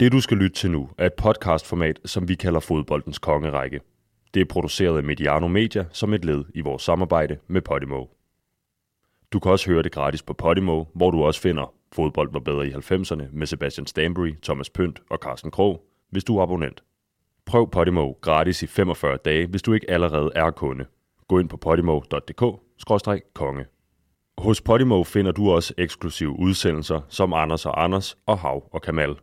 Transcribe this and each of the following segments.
Det du skal lytte til nu er et podcastformat, som vi kalder Fodboldens Kongerække. Det er produceret af Mediano Media som et led i vores samarbejde med Podimo. Du kan også høre det gratis på Podimo, hvor du også finder Fodbold var bedre i 90'erne med Sebastian Stanbury, Thomas Pønt og Carsten Krog, hvis du er abonnent. Prøv Podimo gratis i 45 dage, hvis du ikke allerede er kunde. Gå ind på podimo.dk-konge. Hos Podimo finder du også eksklusive udsendelser som Anders og Anders og Hav og Kamal.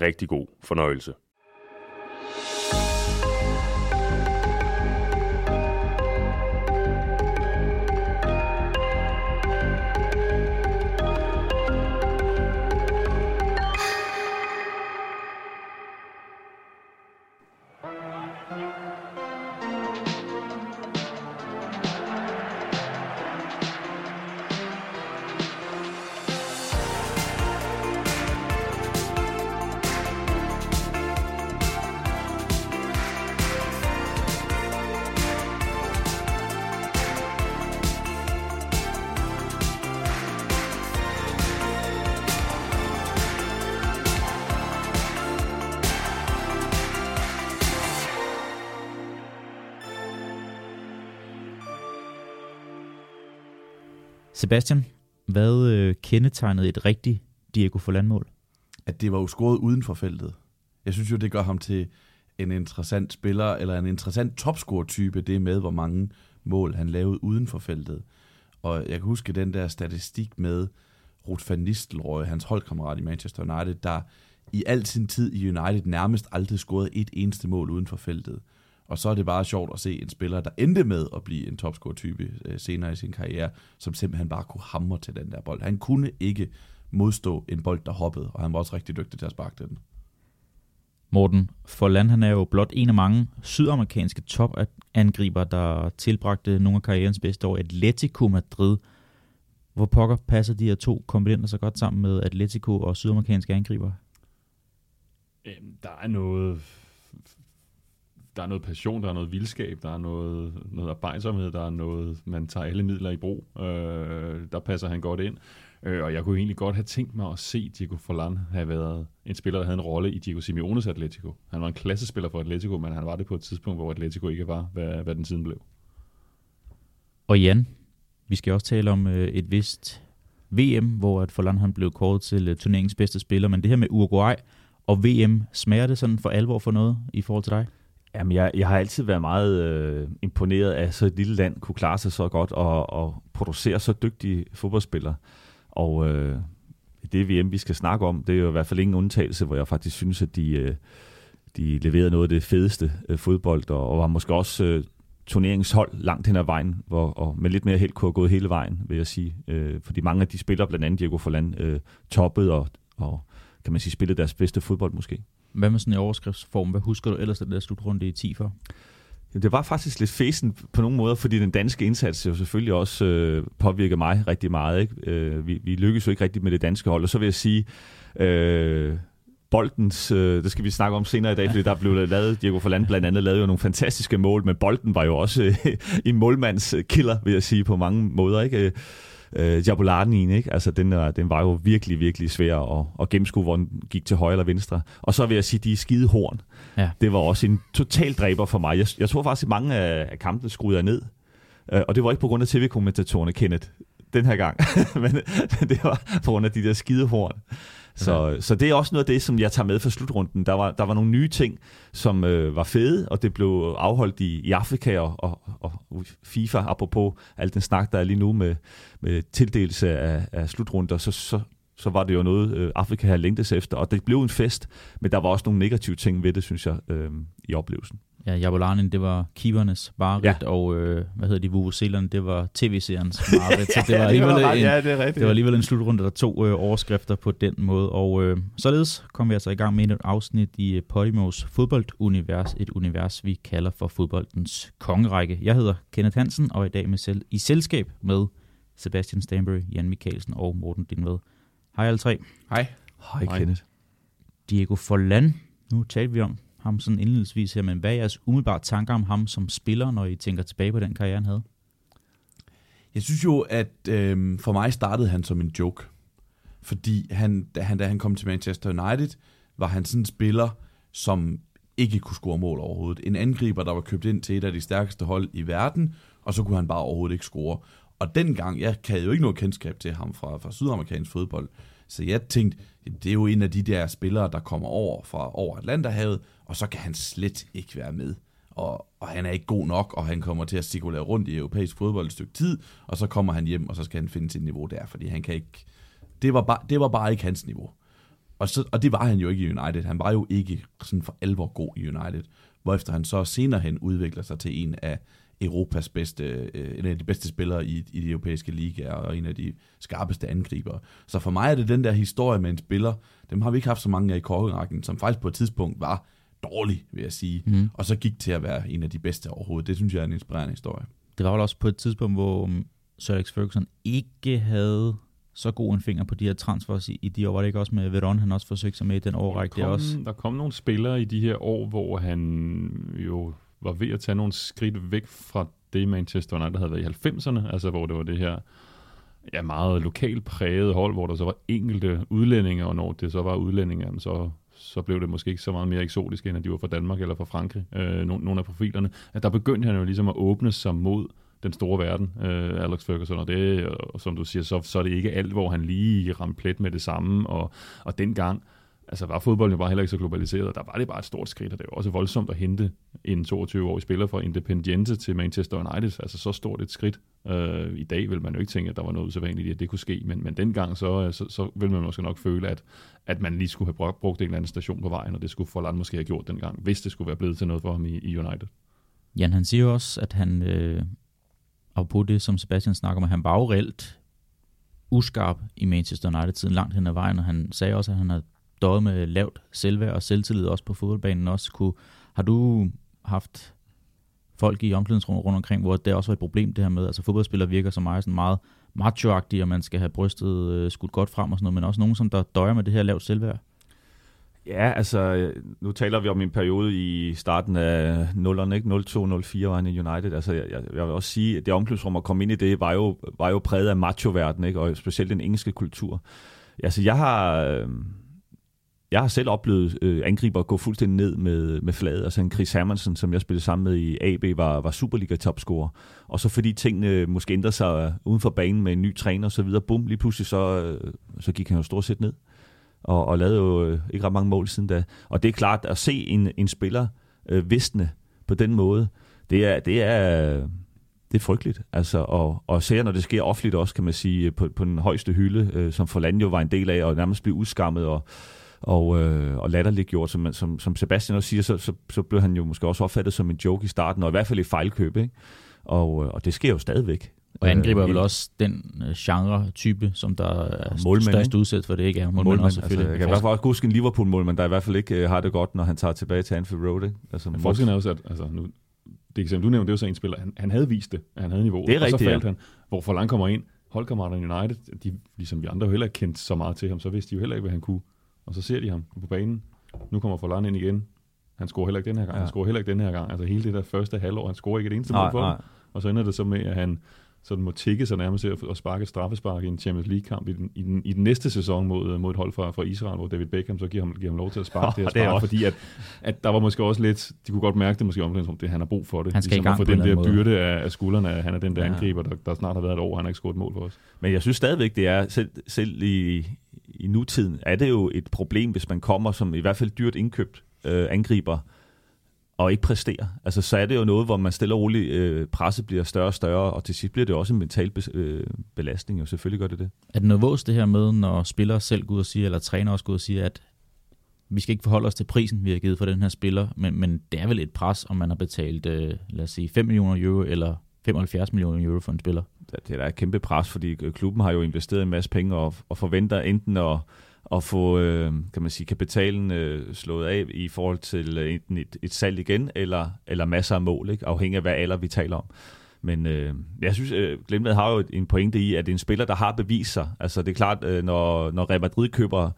Rigtig god fornøjelse. Sebastian, hvad øh, kendetegnede et rigtigt Diego Forlan-mål? At det var jo scoret uden for feltet. Jeg synes jo, det gør ham til en interessant spiller, eller en interessant topscore-type, det med, hvor mange mål han lavede uden for feltet. Og jeg kan huske den der statistik med Ruth van Nistelrooy, hans holdkammerat i Manchester United, der i al sin tid i United nærmest aldrig scorede et eneste mål uden for feltet. Og så er det bare sjovt at se en spiller, der endte med at blive en topscore-type øh, senere i sin karriere, som simpelthen bare kunne hamre til den der bold. Han kunne ikke modstå en bold, der hoppede, og han var også rigtig dygtig til at sparke den. Morten Forland, han er jo blot en af mange sydamerikanske topangriber, der tilbragte nogle af karrierens bedste år i Atletico Madrid. Hvor pokker passer de her to komponenter så godt sammen med Atletico og sydamerikanske angriber? der er noget der er noget passion, der er noget vildskab, der er noget, noget arbejdsomhed, der er noget, man tager alle midler i brug. Øh, der passer han godt ind. Øh, og jeg kunne egentlig godt have tænkt mig at se Diego Forlan have været en spiller, der havde en rolle i Diego Simeones Atletico. Han var en klassespiller for Atletico, men han var det på et tidspunkt, hvor Atletico ikke var, hvad, hvad den siden blev. Og Jan, vi skal også tale om øh, et vist VM, hvor at Forlan han blev kåret til øh, turneringens bedste spiller, men det her med Uruguay og VM, smager det sådan for alvor for noget i forhold til dig? Jamen, jeg, jeg har altid været meget øh, imponeret af, at så et lille land kunne klare sig så godt og, og producere så dygtige fodboldspillere. Og øh, det VM, vi skal snakke om, det er jo i hvert fald ingen undtagelse, hvor jeg faktisk synes, at de, øh, de leverede noget af det fedeste øh, fodbold, og, og var måske også øh, turneringshold langt hen ad vejen, hvor, og med lidt mere held kunne have gået hele vejen, vil jeg sige. Øh, fordi mange af de spillere, blandt andet Diego Forlan, øh, toppede og, og kan man sige, spillede deres bedste fodbold måske. Hvad med sådan en overskriftsform? Hvad husker du ellers af det der slutrunde i 10 for? Det var faktisk lidt fesen på nogle måder, fordi den danske indsats jo selvfølgelig også øh, påvirker mig rigtig meget. Ikke? Øh, vi, vi lykkedes jo ikke rigtig med det danske hold, og så vil jeg sige, øh, boldens, øh, det skal vi snakke om senere i dag, fordi der blev lavet, Diego Forland blandt andet lavede jo nogle fantastiske mål, men bolden var jo også øh, en målmandskiller, vil jeg sige, på mange måder. Ikke? Øh, Jabularden ikke? Altså, den, er, den var jo virkelig, virkelig svær at, at gennemskue, hvor den gik til højre eller venstre. Og så vil jeg sige, de skide horn. Ja. Det var også en total dræber for mig. Jeg, jeg tror faktisk, at mange af, af kampene skruede jeg ned. Øh, og det var ikke på grund af tv-kommentatorerne, Kenneth, den her gang. Men det var på grund af de der skide horn. Så, okay. så det er også noget af det, som jeg tager med fra slutrunden. Der var, der var nogle nye ting, som øh, var fede, og det blev afholdt i, i Afrika og, og, og FIFA, apropos alt den snak, der er lige nu med, med tildelelse af, af slutrunder, så, så, så var det jo noget, øh, Afrika havde længtes efter, og det blev en fest, men der var også nogle negative ting ved det, synes jeg, øh, i oplevelsen. Ja, Jabulanen, det var keepernes mareridt, ja. og øh, hvad hedder de, Vuvuzelerne, det var tv-seriernes mareridt. Så det var alligevel, ja, en, ja, det, er rigtigt. det var alligevel en slutrunde, der tog øh, overskrifter på den måde. Og øh, således kom vi altså i gang med et afsnit i øh, Podimos fodboldunivers, et univers, vi kalder for fodboldens kongerække. Jeg hedder Kenneth Hansen, og i dag med selv, i selskab med Sebastian Stanbury, Jan Mikkelsen og Morten Dinved. Hej alle tre. Hej. Hej, Kenneth. Diego Forlan, nu talte vi om ham sådan indledningsvis her, men hvad er jeres umiddelbare tanker om ham som spiller, når I tænker tilbage på den karriere, han havde? Jeg synes jo, at øh, for mig startede han som en joke. Fordi han, da, han, da han kom til Manchester United, var han sådan en spiller, som ikke kunne score mål overhovedet. En angriber, der var købt ind til et af de stærkeste hold i verden, og så kunne han bare overhovedet ikke score. Og dengang, jeg havde jo ikke noget kendskab til ham fra, fra sydamerikansk fodbold, så jeg tænkte, det er jo en af de der spillere, der kommer over fra over Atlanterhavet, og så kan han slet ikke være med. Og, og han er ikke god nok, og han kommer til at cirkulere rundt i europæisk fodbold et stykke tid, og så kommer han hjem, og så skal han finde sit niveau der, fordi han kan ikke... Det var bare, det var bare ikke hans niveau. Og, så, og det var han jo ikke i United. Han var jo ikke sådan for alvor god i United. Hvorefter han så senere hen udvikler sig til en af Europas bedste, øh, en af de bedste spillere i, i de europæiske ligaer, og en af de skarpeste angribere. Så for mig er det den der historie med en spiller, dem har vi ikke haft så mange af i korkerækken, som faktisk på et tidspunkt var dårlig, vil jeg sige, mm. og så gik til at være en af de bedste overhovedet. Det synes jeg er en inspirerende historie. Det var vel også på et tidspunkt, hvor um, Sir Alex Ferguson ikke havde så god en finger på de her transfers i, i de år. Var det ikke også med Veron, han også forsøgte sig med i den årrække? Der, også? der kom nogle spillere i de her år, hvor han jo var ved at tage nogle skridt væk fra det Manchester United havde været i 90'erne, altså hvor det var det her ja, meget lokalt præget hold, hvor der så var enkelte udlændinge, og når det så var udlændinge, så, så blev det måske ikke så meget mere eksotisk, end at de var fra Danmark eller fra Frankrig, øh, nogle af profilerne. At der begyndte han jo ligesom at åbne sig mod den store verden, øh, Alex Ferguson, og det, og som du siger, så, så er det ikke alt, hvor han lige ramte plet med det samme, og, og dengang, altså var fodbolden jo bare heller ikke så globaliseret, der var det bare et stort skridt, og det var også voldsomt at hente en 22-årig spiller fra Independiente til Manchester United, altså så stort et skridt. Øh, I dag vil man jo ikke tænke, at der var noget usædvanligt i, at det kunne ske, men, men dengang så, øh, så, så vil man måske nok føle, at, at man lige skulle have brugt en eller anden station på vejen, og det skulle Forland måske have gjort dengang, hvis det skulle være blevet til noget for ham i, i United. Jan, han siger også, at han, øh, og på det, som Sebastian snakker om, at han var jo reelt uskarp i Manchester United-tiden langt hen ad vejen, og han sagde også, at han havde døjet med lavt selvværd og selvtillid også på fodboldbanen også. Kunne, har du haft folk i omklædningsrummet rundt omkring, hvor det også var et problem det her med, altså fodboldspillere virker så meget sådan meget macho og man skal have brystet øh, skudt godt frem og sådan noget, men også nogen, som der døjer med det her lavt selvværd? Ja, altså, nu taler vi om en periode i starten af 0'erne, ikke? 02-04 var han i United. Altså, jeg, jeg, vil også sige, at det omklædningsrum at komme ind i det, var jo, var jo præget af macho ikke? Og specielt den engelske kultur. Altså, jeg har... Øh, jeg har selv oplevet øh, angriber gå fuldstændig ned med, med fladet. Altså en Chris Hermansen, som jeg spillede sammen med i AB, var, var Superliga-topscorer. Og så fordi tingene måske ændrede sig uden for banen med en ny træner og så videre, bum, lige pludselig så, øh, så gik han jo stort set ned. Og, og lavede jo øh, ikke ret mange mål siden da. Og det er klart, at se en, en spiller øh, visne på den måde, det er, det er, det er frygteligt. Altså, og, og ser, når det sker offentligt også, kan man sige, på, på den højeste hylde, øh, som Forland jo var en del af, og nærmest blev udskammet og og, øh, og latterligt gjort, som, som, som Sebastian også siger, så, så, så blev han jo måske også opfattet som en joke i starten, og i hvert fald i fejlkøb, ikke? Og, øh, og det sker jo stadigvæk. Og angriber øh, vel også den øh, genre-type, som der er målmænd, størst udsat for det, ikke? Ja, målmænd, målmænd også, selvfølgelig. Altså, jeg kan i hvert fald også huske en Liverpool-målmand, der i hvert fald ikke øh, har det godt, når han tager tilbage til Anfield Road. Ikke? Altså, forskellen er også, at altså, nu, det eksempel, du nævnte, det er jo så en spiller, han, han havde vist det, han havde niveau, det er og rigtigt, så faldt ja. han, hvor Forlan kommer ind, holdkammeraterne United, de, ligesom vi andre heller ikke kendt så meget til ham, så vidste de jo heller ikke, hvad han kunne. Og så ser de ham på banen. Nu kommer Forlan ind igen. Han scorer heller ikke den her gang. Ja. Han scorer heller ikke den her gang. Altså hele det der første halvår, han scorer ikke et eneste mål for ham. Og så ender det så med, at han sådan må tikke sig nærmest at sparke straffespark i en Champions League-kamp i den, i den, i den næste sæson mod, mod et hold fra, fra Israel, hvor David Beckham så giver ham, giver ham lov til at sparke oh, det her spark, det fordi at, at der var måske også lidt, de kunne godt mærke det måske om det, han har brug for det. Han skal ligesom i gang få den der måde. byrde af, af skuldrene, han er den der ja. angriber, der, der snart har været et år, han har ikke scoret mål for os. Men jeg synes stadigvæk, det er, selv, selv i, i nutiden, er det jo et problem, hvis man kommer som i hvert fald dyrt indkøbt øh, angriber, og ikke præsterer. Altså, så er det jo noget, hvor man stille og roligt, øh, presset bliver større og større, og til sidst bliver det også en mental be, øh, belastning, og selvfølgelig gør det det. Er det noget vås det her med, når spillere selv går ud og siger, eller træner også går ud og siger, at vi skal ikke forholde os til prisen, vi har givet for den her spiller, men, men det er vel et pres, om man har betalt, øh, lad os sige, 5 millioner euro eller 75 millioner euro for en spiller? Det er da et kæmpe pres, fordi øh, klubben har jo investeret en masse penge og, og forventer enten at at få øh, kan man sige, kapitalen øh, slået af i forhold til øh, enten et, et salg igen, eller, eller masser af mål, ikke? afhængig af hvad alder vi taler om. Men øh, jeg synes, øh, Glenn har jo en pointe i, at det er en spiller, der har bevist sig. Altså det er klart, øh, når, når Real Madrid køber,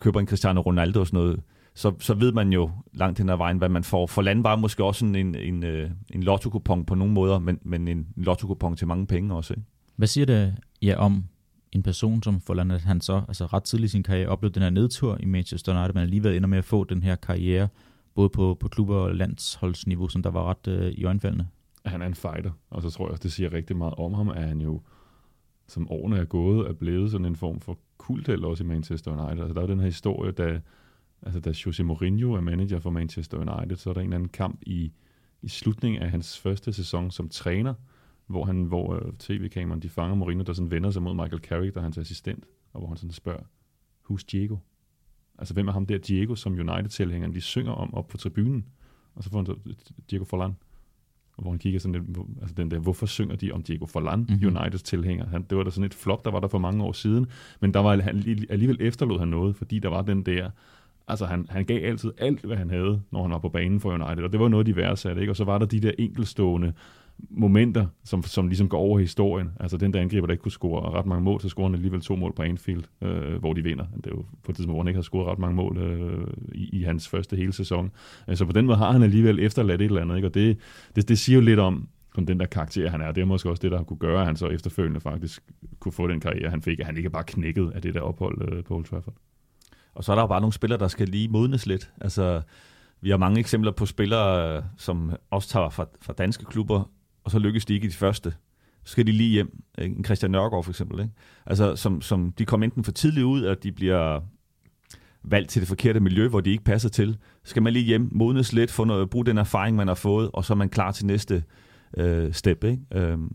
køber en Cristiano Ronaldo og sådan noget, så, så ved man jo langt hen ad vejen, hvad man får. For land var måske også sådan en, en, øh, en lotto på nogle måder, men, men en lotto til mange penge også. Ikke? Hvad siger det ja, om en person som Forlan, at han så altså ret tidligt i sin karriere oplevede den her nedtur i Manchester United, men alligevel ender med at få den her karriere, både på, på klubber og landsholdsniveau, som der var ret øh, i øjenfaldende. Han er en fighter, og så tror jeg, det siger rigtig meget om ham, at han jo, som årene er gået, er blevet sådan en form for kultheld også i Manchester United. Altså, der er jo den her historie, da, altså, da Jose Mourinho er manager for Manchester United, så er der en eller anden kamp i, i slutningen af hans første sæson som træner, hvor, han, hvor uh, tv-kameraen de fanger Mourinho, der sådan vender sig mod Michael Carrick, der er hans assistent, og hvor han sådan spørger, who's Diego? Altså, hvem er ham der Diego, som United-tilhængerne de synger om op på tribunen? Og så får han så, Diego Forlan. Og hvor han kigger sådan lidt, altså den der, hvorfor synger de om Diego Forlan, mm-hmm. Uniteds tilhænger? Han, det var da sådan et flop, der var der for mange år siden, men der var han, alligevel efterlod han noget, fordi der var den der, altså han, han gav altid alt, hvad han havde, når han var på banen for United, og det var noget, de værdsatte, ikke? Og så var der de der enkelstående momenter, som, som ligesom går over historien. Altså den der angriber, der ikke kunne score ret mange mål, så scorer han alligevel to mål på Anfield, øh, hvor de vinder. Det er jo på et tidspunkt, hvor han ikke har scoret ret mange mål øh, i, i hans første hele sæson. Øh, så på den måde har han alligevel efterladt et eller andet, ikke? og det, det, det siger jo lidt om, om den der karakter, han er. Det er måske også det, der har kunne gøre, at han så efterfølgende faktisk kunne få den karriere, han fik, at han ikke bare knækket af det der ophold øh, på Old Trafford. Og så er der jo bare nogle spillere, der skal lige modnes lidt. Altså, vi har mange eksempler på spillere, som også tager fra, fra danske klubber, og så lykkes de ikke i de første. Så skal de lige hjem. En Christian Nørgaard for eksempel. Ikke? Altså, som, som de kommer enten for tidligt ud, eller de bliver valgt til det forkerte miljø, hvor de ikke passer til. Så skal man lige hjem, modnes lidt, få noget, bruge den erfaring, man har fået, og så er man klar til næste øh, step. Ikke? Øhm,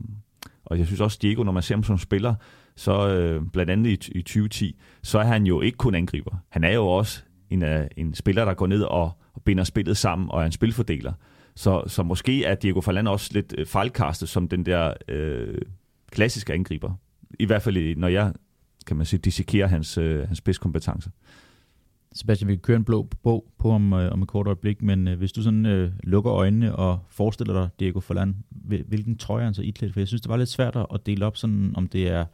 og jeg synes også, Diego, når man ser ham som spiller, så øh, blandt andet i, i 2010, så er han jo ikke kun angriber. Han er jo også en, uh, en spiller, der går ned og, og binder spillet sammen og er en spilfordeler. Så, så måske er Diego Forlan også lidt øh, fejlkastet som den der øh, klassiske angriber. I hvert fald, når jeg kan man sige, dissekerer hans, øh, hans spidskompetencer. Sebastian, vi kan køre en blå bog på om, øh, om et kort øjeblik, men øh, hvis du sådan øh, lukker øjnene og forestiller dig Diego Forlan, hvilken trøje er han så iklædt? For jeg synes, det var lidt svært at dele op, sådan, om det er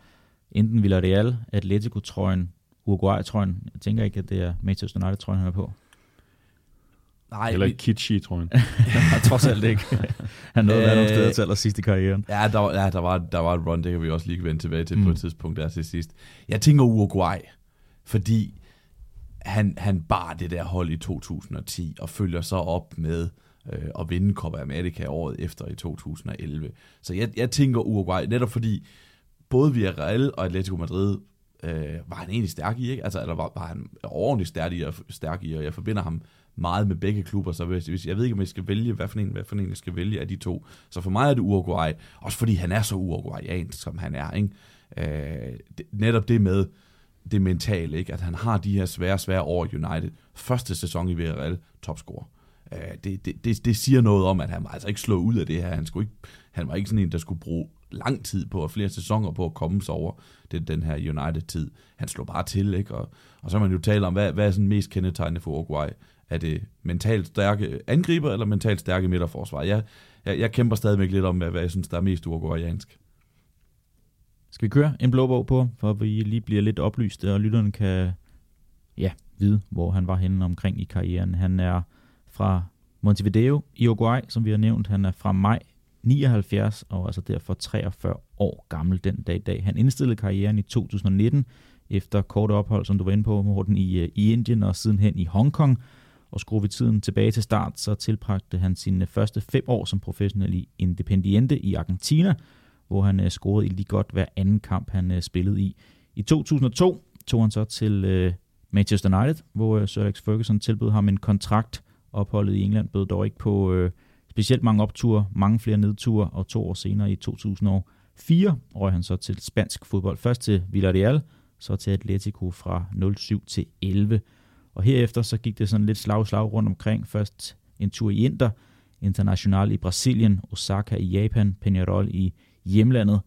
enten Villarreal, Atletico-trøjen, Uruguay-trøjen. Jeg tænker ikke, at det er Manchester United-trøjen, han er på. Nej, Eller ikke kitschy, tror jeg. tror selv ikke. Han nåede at være nogle steder til allersidst i karrieren. Ja, der, ja der, var, der var et run, det kan vi også lige vende tilbage til mm. på et mm. tidspunkt der til sidst. Jeg tænker Uruguay, fordi han, han bar det der hold i 2010, og følger så op med øh, at vinde Copa America året efter i 2011. Så jeg, jeg tænker Uruguay, netop fordi både Villarreal og Atletico Madrid øh, var han egentlig stærk i, ikke? Altså, eller var, var han ordentligt stærk i, stærk i, og jeg forbinder ham meget med begge klubber, så hvis, hvis, jeg ved ikke, om jeg skal vælge, hvad for, en, hvad for en jeg skal vælge af de to. Så for mig er det Uruguay, også fordi han er så uruguayansk, som han er. Ikke? Øh, det, netop det med det mentale, ikke? at han har de her svære, svære år i United. Første sæson i Villarreal, topscorer. Øh, det, det, det, det siger noget om, at han var altså ikke slået ud af det her. Han, skulle ikke, han var ikke sådan en, der skulle bruge lang tid på, og flere sæsoner på at komme sig over den, den her United-tid. Han slog bare til, ikke? Og, og så man jo talt om, hvad, hvad er sådan mest kendetegnende for Uruguay? Er det mentalt stærke angriber, eller mentalt stærke midterforsvar? Jeg, jeg, jeg kæmper stadigvæk lidt om, hvad, hvad jeg synes, der er mest uruguayansk. Skal vi køre en blå bog på, for at vi lige bliver lidt oplyst, og lytterne kan ja, vide, hvor han var henne omkring i karrieren. Han er fra Montevideo i Uruguay, som vi har nævnt. Han er fra maj 79, og altså derfor 43 år gammel den dag i dag. Han indstillede karrieren i 2019, efter kort ophold, som du var inde på, Morten, i, øh, i Indien og sidenhen i Hongkong. Og skruer vi tiden tilbage til start, så tilbragte han sine første fem år som professionel i Independiente i Argentina, hvor han øh, scorede i lige godt hver anden kamp, han øh, spillede i. I 2002 tog han så til Manchester United, hvor Sir Alex Ferguson tilbød ham en kontrakt. Opholdet i England bød dog ikke på øh, specielt mange opture, mange flere nedture, og to år senere i 2004 røg han så til spansk fodbold. Først til Villarreal, så til Atletico fra 07 til 11. Og herefter så gik det sådan lidt slag slag rundt omkring. Først en tur i Inter, International i Brasilien, Osaka i Japan, Peñarol i hjemlandet.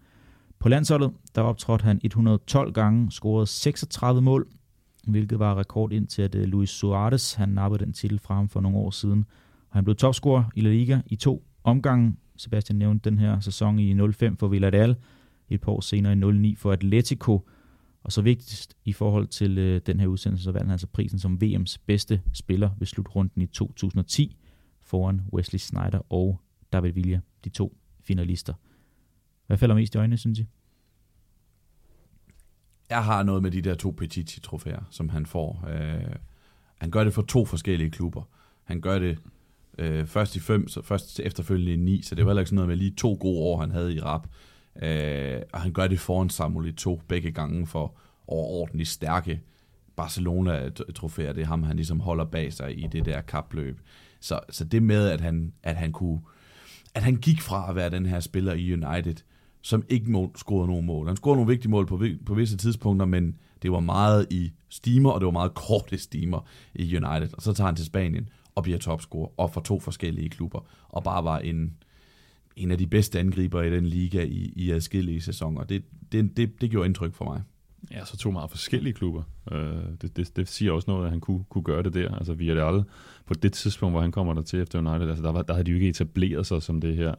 På landsholdet, der optrådte han 112 gange, scorede 36 mål, hvilket var rekord indtil at øh, Luis Suarez, han nappede den titel fra ham for nogle år siden. Og han blev topscorer i La Liga i to omgange. Sebastian nævnte den her sæson i 05 for Villarreal, et par år senere i 09 for Atletico, og så vigtigst i forhold til øh, den her udsendelse, så vandt han altså prisen som VM's bedste spiller ved slutrunden i 2010 foran Wesley Snyder og David Villa, de to finalister. Hvad falder mest i øjnene, synes I? jeg har noget med de der to Petiti-trofæer, som han får. Øh, han gør det for to forskellige klubber. Han gør det øh, først i fem, så først efterfølgende i ni, så det var heller ikke sådan noget med lige to gode år, han havde i rap. Øh, og han gør det foran Samuel to begge gange for overordentligt stærke Barcelona-trofæer. Det er ham, han ligesom holder bag sig i det der kapløb. Så, så det med, at han, at han kunne at han gik fra at være den her spiller i United, som ikke må, scorede nogen mål. Han scorede nogle vigtige mål på, på visse tidspunkter, men det var meget i stimer, og det var meget korte stimer i United. Og så tager han til Spanien og bliver topscorer, og for to forskellige klubber, og bare var en, en af de bedste angriber i den liga i, i adskillige sæsoner. Det, det, det, det gjorde indtryk for mig. Ja, så to meget forskellige klubber. Øh, det, det, det siger også noget, at han kunne, kunne gøre det der. Altså, vi er det alle på det tidspunkt, hvor han kommer der til efter United, altså, der, var, der havde de jo ikke etableret sig som det her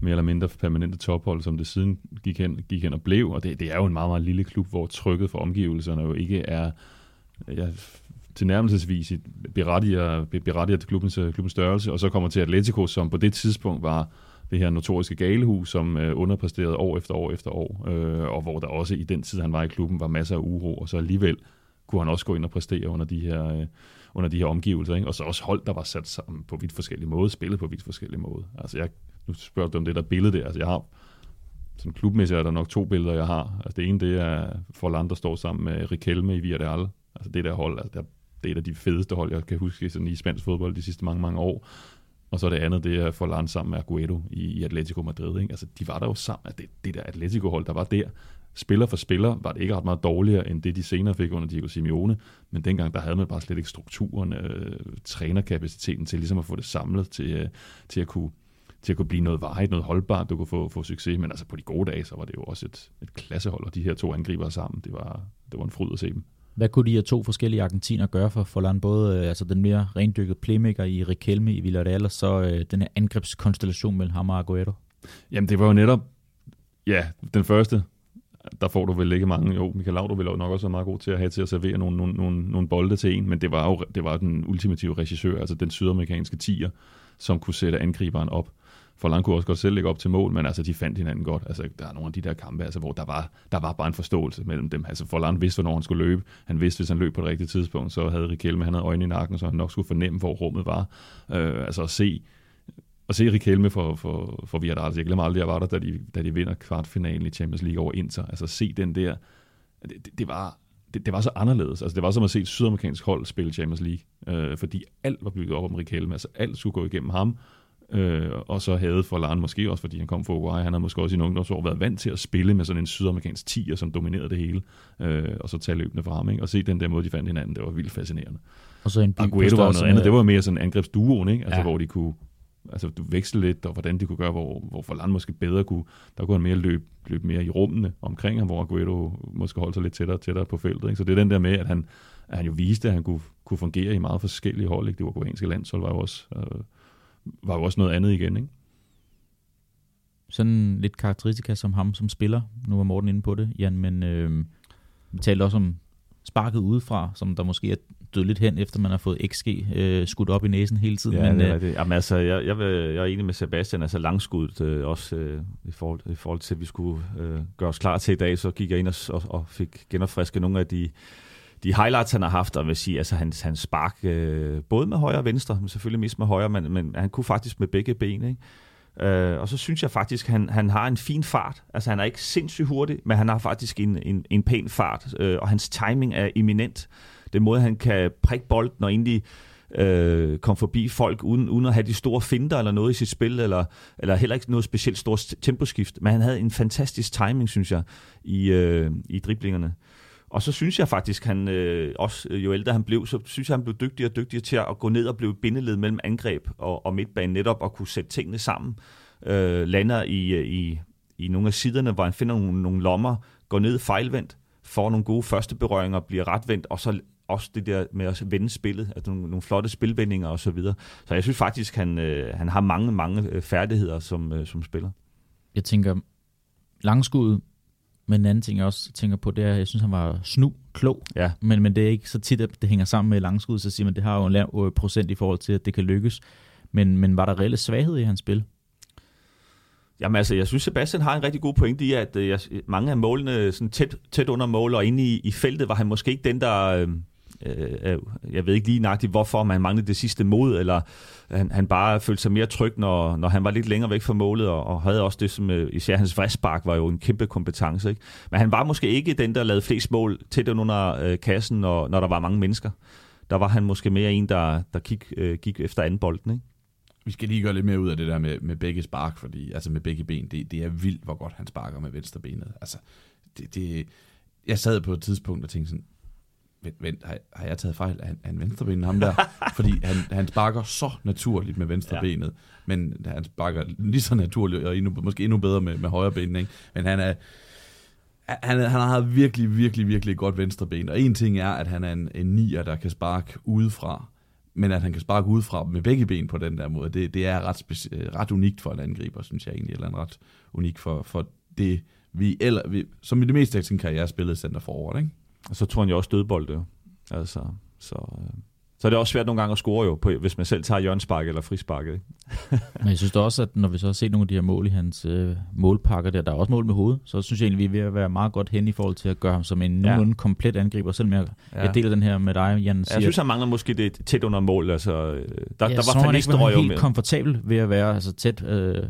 mere eller mindre permanente tophold, som det siden gik hen, gik hen og blev. Og det, det er jo en meget, meget lille klub, hvor trykket for omgivelserne jo ikke er Jeg tilnærmelsesvis berettiger, berettiger til klubbens, øh, klubbens størrelse, og så kommer til Atletico, som på det tidspunkt var det her notoriske galehus, som øh, underpræsterede år efter år efter år, øh, og hvor der også i den tid, han var i klubben, var masser af uro, og så alligevel kunne han også gå ind og præstere under de her, øh, under de her omgivelser. Ikke? Og så også hold, der var sat sammen på vidt forskellige måder, spillet på vidt forskellige måder. Altså jeg, nu spørger du om det der billede der, altså jeg har sådan klubmæssigt er der nok to billeder, jeg har. Altså det ene, det er Forland, der står sammen med Riquelme i Villarreal. Altså det der hold, altså det er et af de fedeste hold, jeg kan huske sådan i spansk fodbold de sidste mange, mange år. Og så det andet, det er Forlan sammen med Aguero i, i Atletico Madrid. Ikke? Altså, de var der jo sammen. Altså, det, det der Atletico-hold, der var der, spiller for spiller, var det ikke ret meget dårligere, end det de senere fik under Diego Simeone. Men dengang, der havde man bare slet ikke strukturen, øh, trænerkapaciteten til ligesom at få det samlet til, øh, til at kunne til at kunne blive noget varigt, noget holdbart, du kunne få, få succes. Men altså på de gode dage, så var det jo også et, et klassehold, og de her to angriber sammen, det var, det var en fryd at se dem. Hvad kunne de her to forskellige argentiner gøre for Forlan? Både øh, altså den mere rendyrkede playmaker i Riquelme i Villarreal, og så øh, den her angrebskonstellation mellem ham og Aguero? Jamen det var jo netop, ja, den første, der får du vel ikke mange, jo, Michael Laudrup ville jo nok også være meget god til at have til at servere nogle, nogle, nogle, nogle bolde til en, men det var jo det var den ultimative regissør, altså den sydamerikanske tiger, som kunne sætte angriberen op. Forlan kunne også godt selv lægge op til mål, men altså, de fandt hinanden godt. Altså, der er nogle af de der kampe, altså, hvor der var, der var bare en forståelse mellem dem. Altså, Forlan vidste, hvornår han skulle løbe. Han vidste, hvis han løb på det rigtige tidspunkt, så havde Riquelme, han havde øjne i nakken, så han nok skulle fornemme, hvor rummet var. Øh, altså at se, at se Riquelme for, for, for Villarreal. Altså, jeg glemmer aldrig, at jeg var der, da de, da de vinder kvartfinalen i Champions League over Inter. Altså se den der, det, det, det var, det, det var så anderledes. Altså, det var som at se et sydamerikansk hold spille Champions League, øh, fordi alt var bygget op om Riquelme. Altså, alt skulle gå igennem ham, Øh, og så havde Forlan måske også, fordi han kom fra Uruguay, han havde måske også i en ungdomsår været vant til at spille med sådan en sydamerikansk tiger, som dominerede det hele, øh, og så tage løbende fra ham, ikke? og se den der måde, de fandt hinanden, det var vildt fascinerende. Og så en Aguero var noget andet, det var mere sådan en angrebsduoen, ikke? Altså, ja. hvor de kunne altså, du veksle lidt, og hvordan de kunne gøre, hvor, hvor Forlan måske bedre kunne, der kunne han mere løbe, løbe mere i rummene omkring ham, hvor Aguero måske holdt sig lidt tættere, tættere på feltet. Ikke? Så det er den der med, at han, at han jo viste, at han kunne, kunne fungere i meget forskellige hold. Ikke? Det uruguayanske landshold var jo også øh, var jo også noget andet igen, ikke? Sådan lidt karakteristika som ham som spiller. Nu var Morten inde på det, Jan, men øh, vi talte også om sparket udefra, som der måske er død lidt hen, efter man har fået XG øh, skudt op i næsen hele tiden. Ja, men, det er øh, det. Jamen, altså, jeg, jeg, vil, jeg er enig med Sebastian, altså langskuddet øh, også øh, i, forhold, i forhold til, at vi skulle øh, gøre os klar til i dag, så gik jeg ind og, og, og fik genopfrisket nogle af de de highlights, han har haft, og vil sige, altså hans, hans spark, øh, både med højre og venstre, men selvfølgelig mest med højre, men, men han kunne faktisk med begge ben, ikke? Øh, og så synes jeg faktisk, han, han har en fin fart. Altså han er ikke sindssygt hurtig, men han har faktisk en, en, en pæn fart, øh, og hans timing er eminent. Den måde, han kan prikke bolden og egentlig øh, komme forbi folk uden, uden at have de store finder eller noget i sit spil, eller, eller heller ikke noget specielt stort temposkift. Men han havde en fantastisk timing, synes jeg, i, øh, i driblingerne. Og så synes jeg faktisk, han øh, også øh, jo ældre han blev, så synes jeg, han blev dygtigere og dygtigere til at gå ned og blive bindeled mellem angreb og, og midtbanen netop og kunne sætte tingene sammen. Øh, lander i, øh, i, i nogle af siderne, hvor han finder nogle, nogle lommer, går ned fejlvendt, får nogle gode første berøringer, bliver retvendt, og så også det der med at vende spillet, altså nogle, nogle flotte spilvendinger og så videre. Så jeg synes faktisk, han, øh, han har mange, mange øh, færdigheder som, øh, som spiller. Jeg tænker, langskud men en anden ting, jeg også tænker på, det er, at jeg synes, han var snu klog. Ja. Men, men det er ikke så tit, at det hænger sammen med langskud, så siger man, at det har jo en lav øh, procent i forhold til, at det kan lykkes. Men, men var der reelle svaghed i hans spil? Jamen altså, jeg synes, Sebastian har en rigtig god pointe i, at øh, jeg, mange af målene sådan tæt, tæt under mål, og inde i, i feltet var han måske ikke den, der... Øh, Øh, øh, jeg ved ikke lige nøjagtigt, hvorfor man manglede det sidste mod, eller han, han bare følte sig mere tryg, når, når han var lidt længere væk fra målet, og, og havde også det som, øh, især hans vristbark var jo en kæmpe kompetence. Ikke? Men han var måske ikke den, der lavede flest mål tæt under øh, kassen, når, når der var mange mennesker. Der var han måske mere en, der, der gik, øh, gik efter anden bolden. Ikke? Vi skal lige gøre lidt mere ud af det der med, med begge spark, fordi, altså med begge ben. Det, det er vildt, hvor godt han sparker med venstre benet. Altså, det, det, jeg sad på et tidspunkt og tænkte sådan, vent, vent har, har jeg taget fejl? Er han, er han venstrebenet, ham der? Fordi han, han sparker så naturligt med venstrebenet, ja. men han sparker lige så naturligt, og endnu, måske endnu bedre med, med højre ben, ikke? Men han er, han, han har virkelig, virkelig, virkelig godt venstreben. Og en ting er, at han er en, en nier, der kan sparke udefra. Men at han kan sparke udefra med begge ben på den der måde, det, det er ret, speci- ret unikt for en angriber, synes jeg egentlig. Eller en ret unikt for, for det, vi, eller, vi, som i det meste af sin karriere spillede center forward, ikke? Og så tror jeg også dødbold, Altså, så, øh, så er det også svært nogle gange at score jo, på, hvis man selv tager hjørnspark eller frispark. Ikke? Men jeg synes da også, at når vi så har set nogle af de her mål i hans øh, målpakker, der, der er også mål med hovedet, så synes jeg egentlig, vi er ved at være meget godt hen i forhold til at gøre ham som en ja. nogenlunde komplet angriber, selvom jeg, ja. jeg deler den her med dig, Jan. Siger, jeg synes, han mangler måske det tæt under mål. Altså, øh, der, ja, der var så han ikke helt komfortabel ved at være altså, tæt øh,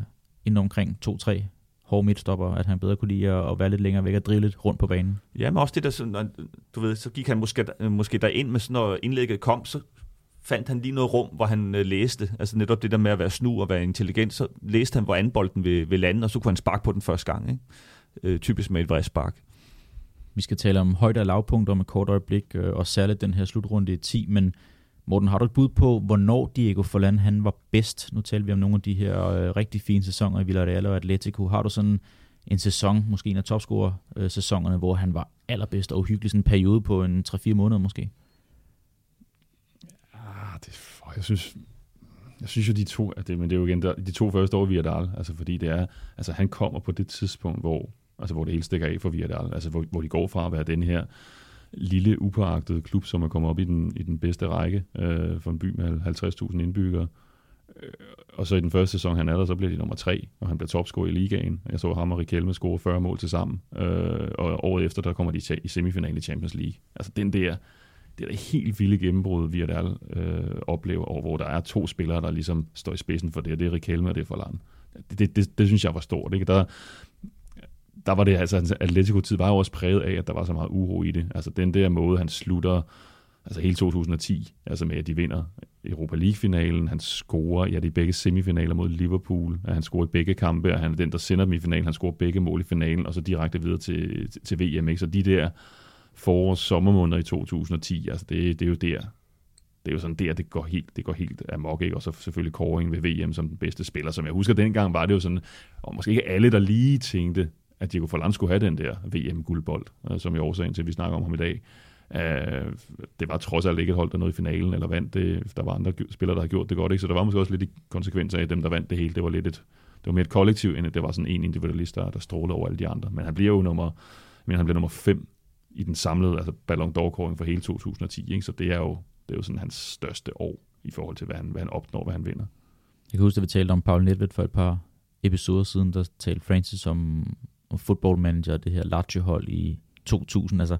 inden omkring 2-3 hård midtstopper, at han bedre kunne lide at, være lidt længere væk og drive lidt rundt på banen. Ja, men også det der, sådan, du ved, så gik han måske, måske derind med sådan, når indlægget kom, så fandt han lige noget rum, hvor han øh, læste, altså netop det der med at være snu og være intelligent, så læste han, hvor anbolden vil, vil lande, og så kunne han sparke på den første gang. Ikke? Øh, typisk med et vredspark. Vi skal tale om højde- og lavpunkter om et kort øjeblik, øh, og særligt den her slutrunde i 10, men Morten, har du et bud på, hvornår Diego Forlan han var bedst? Nu taler vi om nogle af de her øh, rigtig fine sæsoner i Villarreal og Atletico. Har du sådan en sæson, måske en af topscorer-sæsonerne, hvor han var allerbedst og uhyggelig sådan en periode på en 3-4 måneder måske? Ah, det, jeg synes, jeg synes jo, de to, at det, men det er jo igen der, de to første år i Villarreal, altså fordi det er, altså han kommer på det tidspunkt, hvor, altså hvor det hele stikker af for Villarreal, altså hvor, hvor de går fra at være den her lille, upåagtet klub, som er kommet op i den, i den bedste række øh, for en by med 50.000 indbyggere. Øh, og så i den første sæson, han er der, så bliver de nummer tre, og han bliver topscorer i ligaen. Jeg så ham og Riquelme score 40 mål til sammen, øh, og året efter, der kommer de i semifinalen i Champions League. Altså den der, det er der helt vilde gennembrud, vi der øh, oplever, og hvor der er to spillere, der ligesom står i spidsen for det, det er Riquelme og det er Forlan. Det, det, det, det, synes jeg var stort. Ikke? Der, der var det, altså Atletico-tid var jo også præget af, at der var så meget uro i det. Altså den der måde, han slutter, altså hele 2010, altså med at de vinder Europa League-finalen, han scorer, ja, det er begge semifinaler mod Liverpool, at han scorer i begge kampe, og han er den, der sender dem i finalen, han scorer begge mål i finalen, og så direkte videre til, til, VM, ikke? Så de der forårs sommermåneder i 2010, altså det, det er jo der, det er jo sådan der, det går helt, det går helt amok, ikke? Og så selvfølgelig Koring ved VM som den bedste spiller, som jeg husker dengang var det jo sådan, og måske ikke alle, der lige tænkte, at Diego Forlan skulle have den der VM-guldbold, øh, som er årsagen til, at vi snakker om ham i dag. Uh, det var trods alt ikke et hold, der nåede i finalen, eller vandt det. Der var andre spillere, der havde gjort det godt, ikke? så der var måske også lidt i konsekvens af, at dem, der vandt det hele, det var lidt et, det var mere et kollektiv, end at det var sådan en individualist, der, der strålede over alle de andre. Men han bliver jo nummer, men han bliver nummer 5 i den samlede altså Ballon dor for hele 2010, ikke? så det er jo, det er jo sådan hans største år i forhold til, hvad han, hvad han opnår, hvad han vinder. Jeg kan huske, at vi talte om Paul Nedved for et par episoder siden, der talte Francis om football manager, det her Lazio-hold i 2000, altså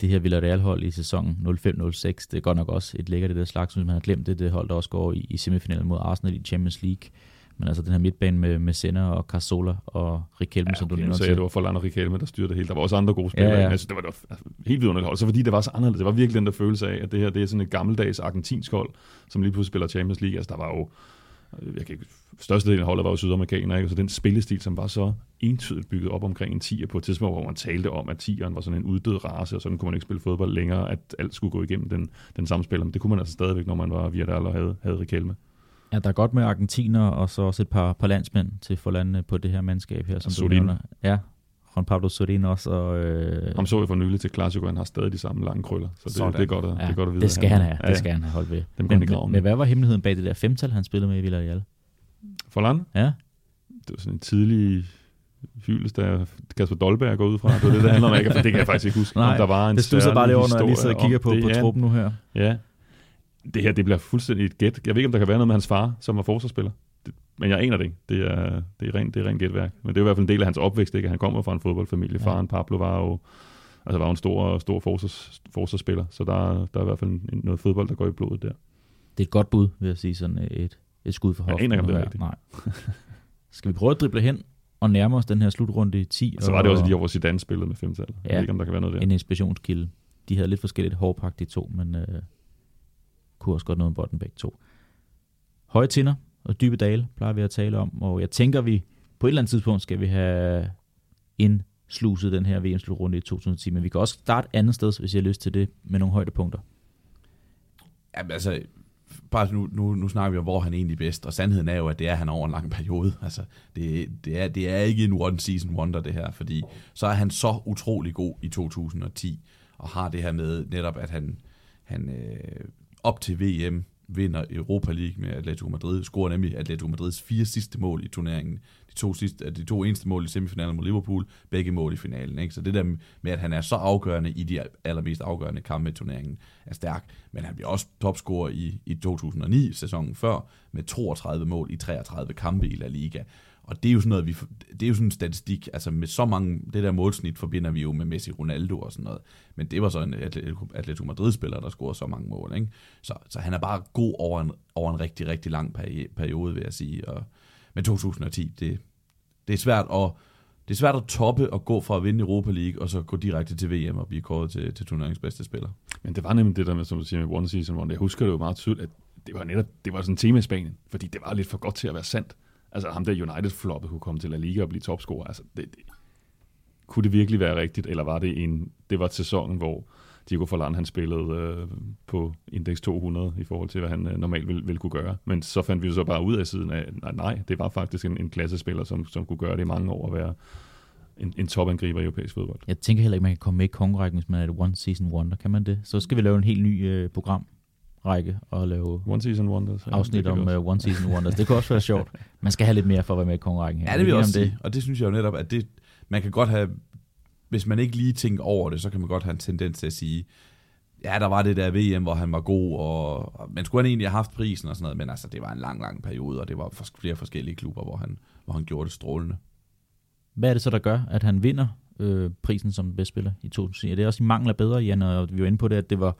det her Villarreal-hold i sæsonen 05-06, det er godt nok også et lækkert det der slags, hvis man har glemt det, det hold, der også går i, i semifinalen mod Arsenal i Champions League. Men altså den her midtbane med, med Senna og Carzola og Riquelme, ja, som du nævner. Så det var for og Riquelme, der styrte det hele. Der var også andre gode spillere. Ja, ja. Altså, det var det var helt vidunderligt hold. Så fordi det var så anderledes. Det var virkelig den der følelse af, at det her det er sådan et gammeldags argentinsk hold, som lige pludselig spiller Champions League. Altså der var jo jeg kan ikke, størstedelen af holdet var jo sydamerikanere, ikke? så den spillestil, som var så entydigt bygget op omkring en tiger på et tidspunkt, hvor man talte om, at tieren var sådan en uddød race, og sådan kunne man ikke spille fodbold længere, at alt skulle gå igennem den, den samme spiller. Men det kunne man altså stadigvæk, når man var via og havde, havde Riquelme. Ja, der er godt med argentiner, og så også et par, par landsmænd til for landene på det her mandskab her, som du nævner. Ja, Juan Pablo Sorin også. Og, øh... Ham så jeg for nylig til Clasico, han har stadig de samme lange krøller, så det, det, er, godt at, ja, det er godt at vide. Det skal han have, ja, det skal han have holdt ved. Dem men, men, men, hvad var hemmeligheden bag det der femtal, han spillede med i Villarreal? Forlan? Ja. Det var sådan en tidlig hyldest, der Kasper Dolberg går ud fra. Det var det, der handler om, ikke? For det kan jeg faktisk ikke huske. Nej, der var en det stod bare lige over, når jeg lige sidder og kigger på, det, på ja, truppen nu her. Ja. Det her, det bliver fuldstændig et gæt. Jeg ved ikke, om der kan være noget med hans far, som var forsvarsspiller. Men jeg aner det ikke. Det er, det er rent, det er rent gætværk. Men det er i hvert fald en del af hans opvækst, ikke? Han kommer fra en fodboldfamilie. Ja. Faren Pablo var jo, altså var jo en stor, stor forsvars, forsvarsspiller, så der, der er i hvert fald en, noget fodbold, der går i blodet der. Det er et godt bud, vil jeg sige, sådan et, et skud for hoften. Jeg aner ikke, om det er rigtigt. Nej. Skal vi prøve at drible hen og nærme os den her slutrunde i 10? Så var det også de år, hvor Zidane spillede med femtal. Ja, jeg ved ikke, om der kan være noget der. en inspirationskilde. De havde lidt forskelligt hårdpagt de to, men øh, kunne også godt noget med botten begge to. Høje tinder og dybe dale plejer vi at tale om, og jeg tænker, vi på et eller andet tidspunkt skal vi have indsluset den her VM-slutrunde i 2010, men vi kan også starte andet sted, hvis jeg har lyst til det, med nogle højdepunkter. Jamen altså, bare nu, nu, nu snakker vi om, hvor han er egentlig bedst, og sandheden er jo, at det er han over en lang periode. Altså, det, det, er, det er ikke en one-season wonder, det her, fordi så er han så utrolig god i 2010, og har det her med netop, at han, han øh, op til VM vinder Europa League med Atletico Madrid, scorer nemlig Atletico Madrids fire sidste mål i turneringen. De to, sidste, de to eneste mål i semifinalen mod Liverpool, begge mål i finalen. Ikke? Så det der med, at han er så afgørende i de allermest afgørende kampe i turneringen, er stærk. Men han bliver også topscorer i, i 2009-sæsonen før, med 32 mål i 33 kampe i La Liga. Og det er jo sådan noget, vi, det er jo sådan en statistik, altså med så mange, det der målsnit forbinder vi jo med Messi, Ronaldo og sådan noget. Men det var så en Atletico Madrid-spiller, der scorede så mange mål. Ikke? Så, så han er bare god over en, over en rigtig, rigtig lang periode, vil jeg sige. Og, men 2010, det, det er svært at, det er svært at toppe og gå fra at vinde Europa League, og så gå direkte til VM og blive kåret til, til turneringens bedste spiller. Men det var nemlig det der med, som du siger, med One Season One. Jeg husker det jo meget tydeligt, at det var netop, det var sådan en tema i Spanien, fordi det var lidt for godt til at være sandt. Altså ham der United-floppet kunne komme til La Liga og blive topscorer. Altså, det, det, kunne det virkelig være rigtigt, eller var det en, det var sæsonen, hvor Diego Forlan han spillede øh, på indeks 200 i forhold til, hvad han øh, normalt ville, ville kunne gøre. Men så fandt vi så bare ud af siden af, nej, nej det var faktisk en, en klassespiller, som, som kunne gøre det i mange år at være en, en topangriber i europæisk fodbold. Jeg tænker heller ikke, man kan komme med i kongerækken, hvis man er et one season wonder. Kan man det? Så skal vi lave en helt ny øh, program række og lave One Season Wonders, ja, afsnit om uh, One Season Wonders. Det kunne også være sjovt. Man skal have lidt mere for at være med i kongerækken her. Ja, det vil jeg også det. Og det synes jeg jo netop, at det, man kan godt have, hvis man ikke lige tænker over det, så kan man godt have en tendens til at sige, ja, der var det der VM, hvor han var god, og, men skulle han egentlig have haft prisen og sådan noget, men altså, det var en lang, lang periode, og det var for flere forskellige klubber, hvor han, hvor han gjorde det strålende. Hvad er det så, der gør, at han vinder øh, prisen som bedste spiller i 2010? Er det også i mangel af bedre, Jan, og vi var inde på det, at det var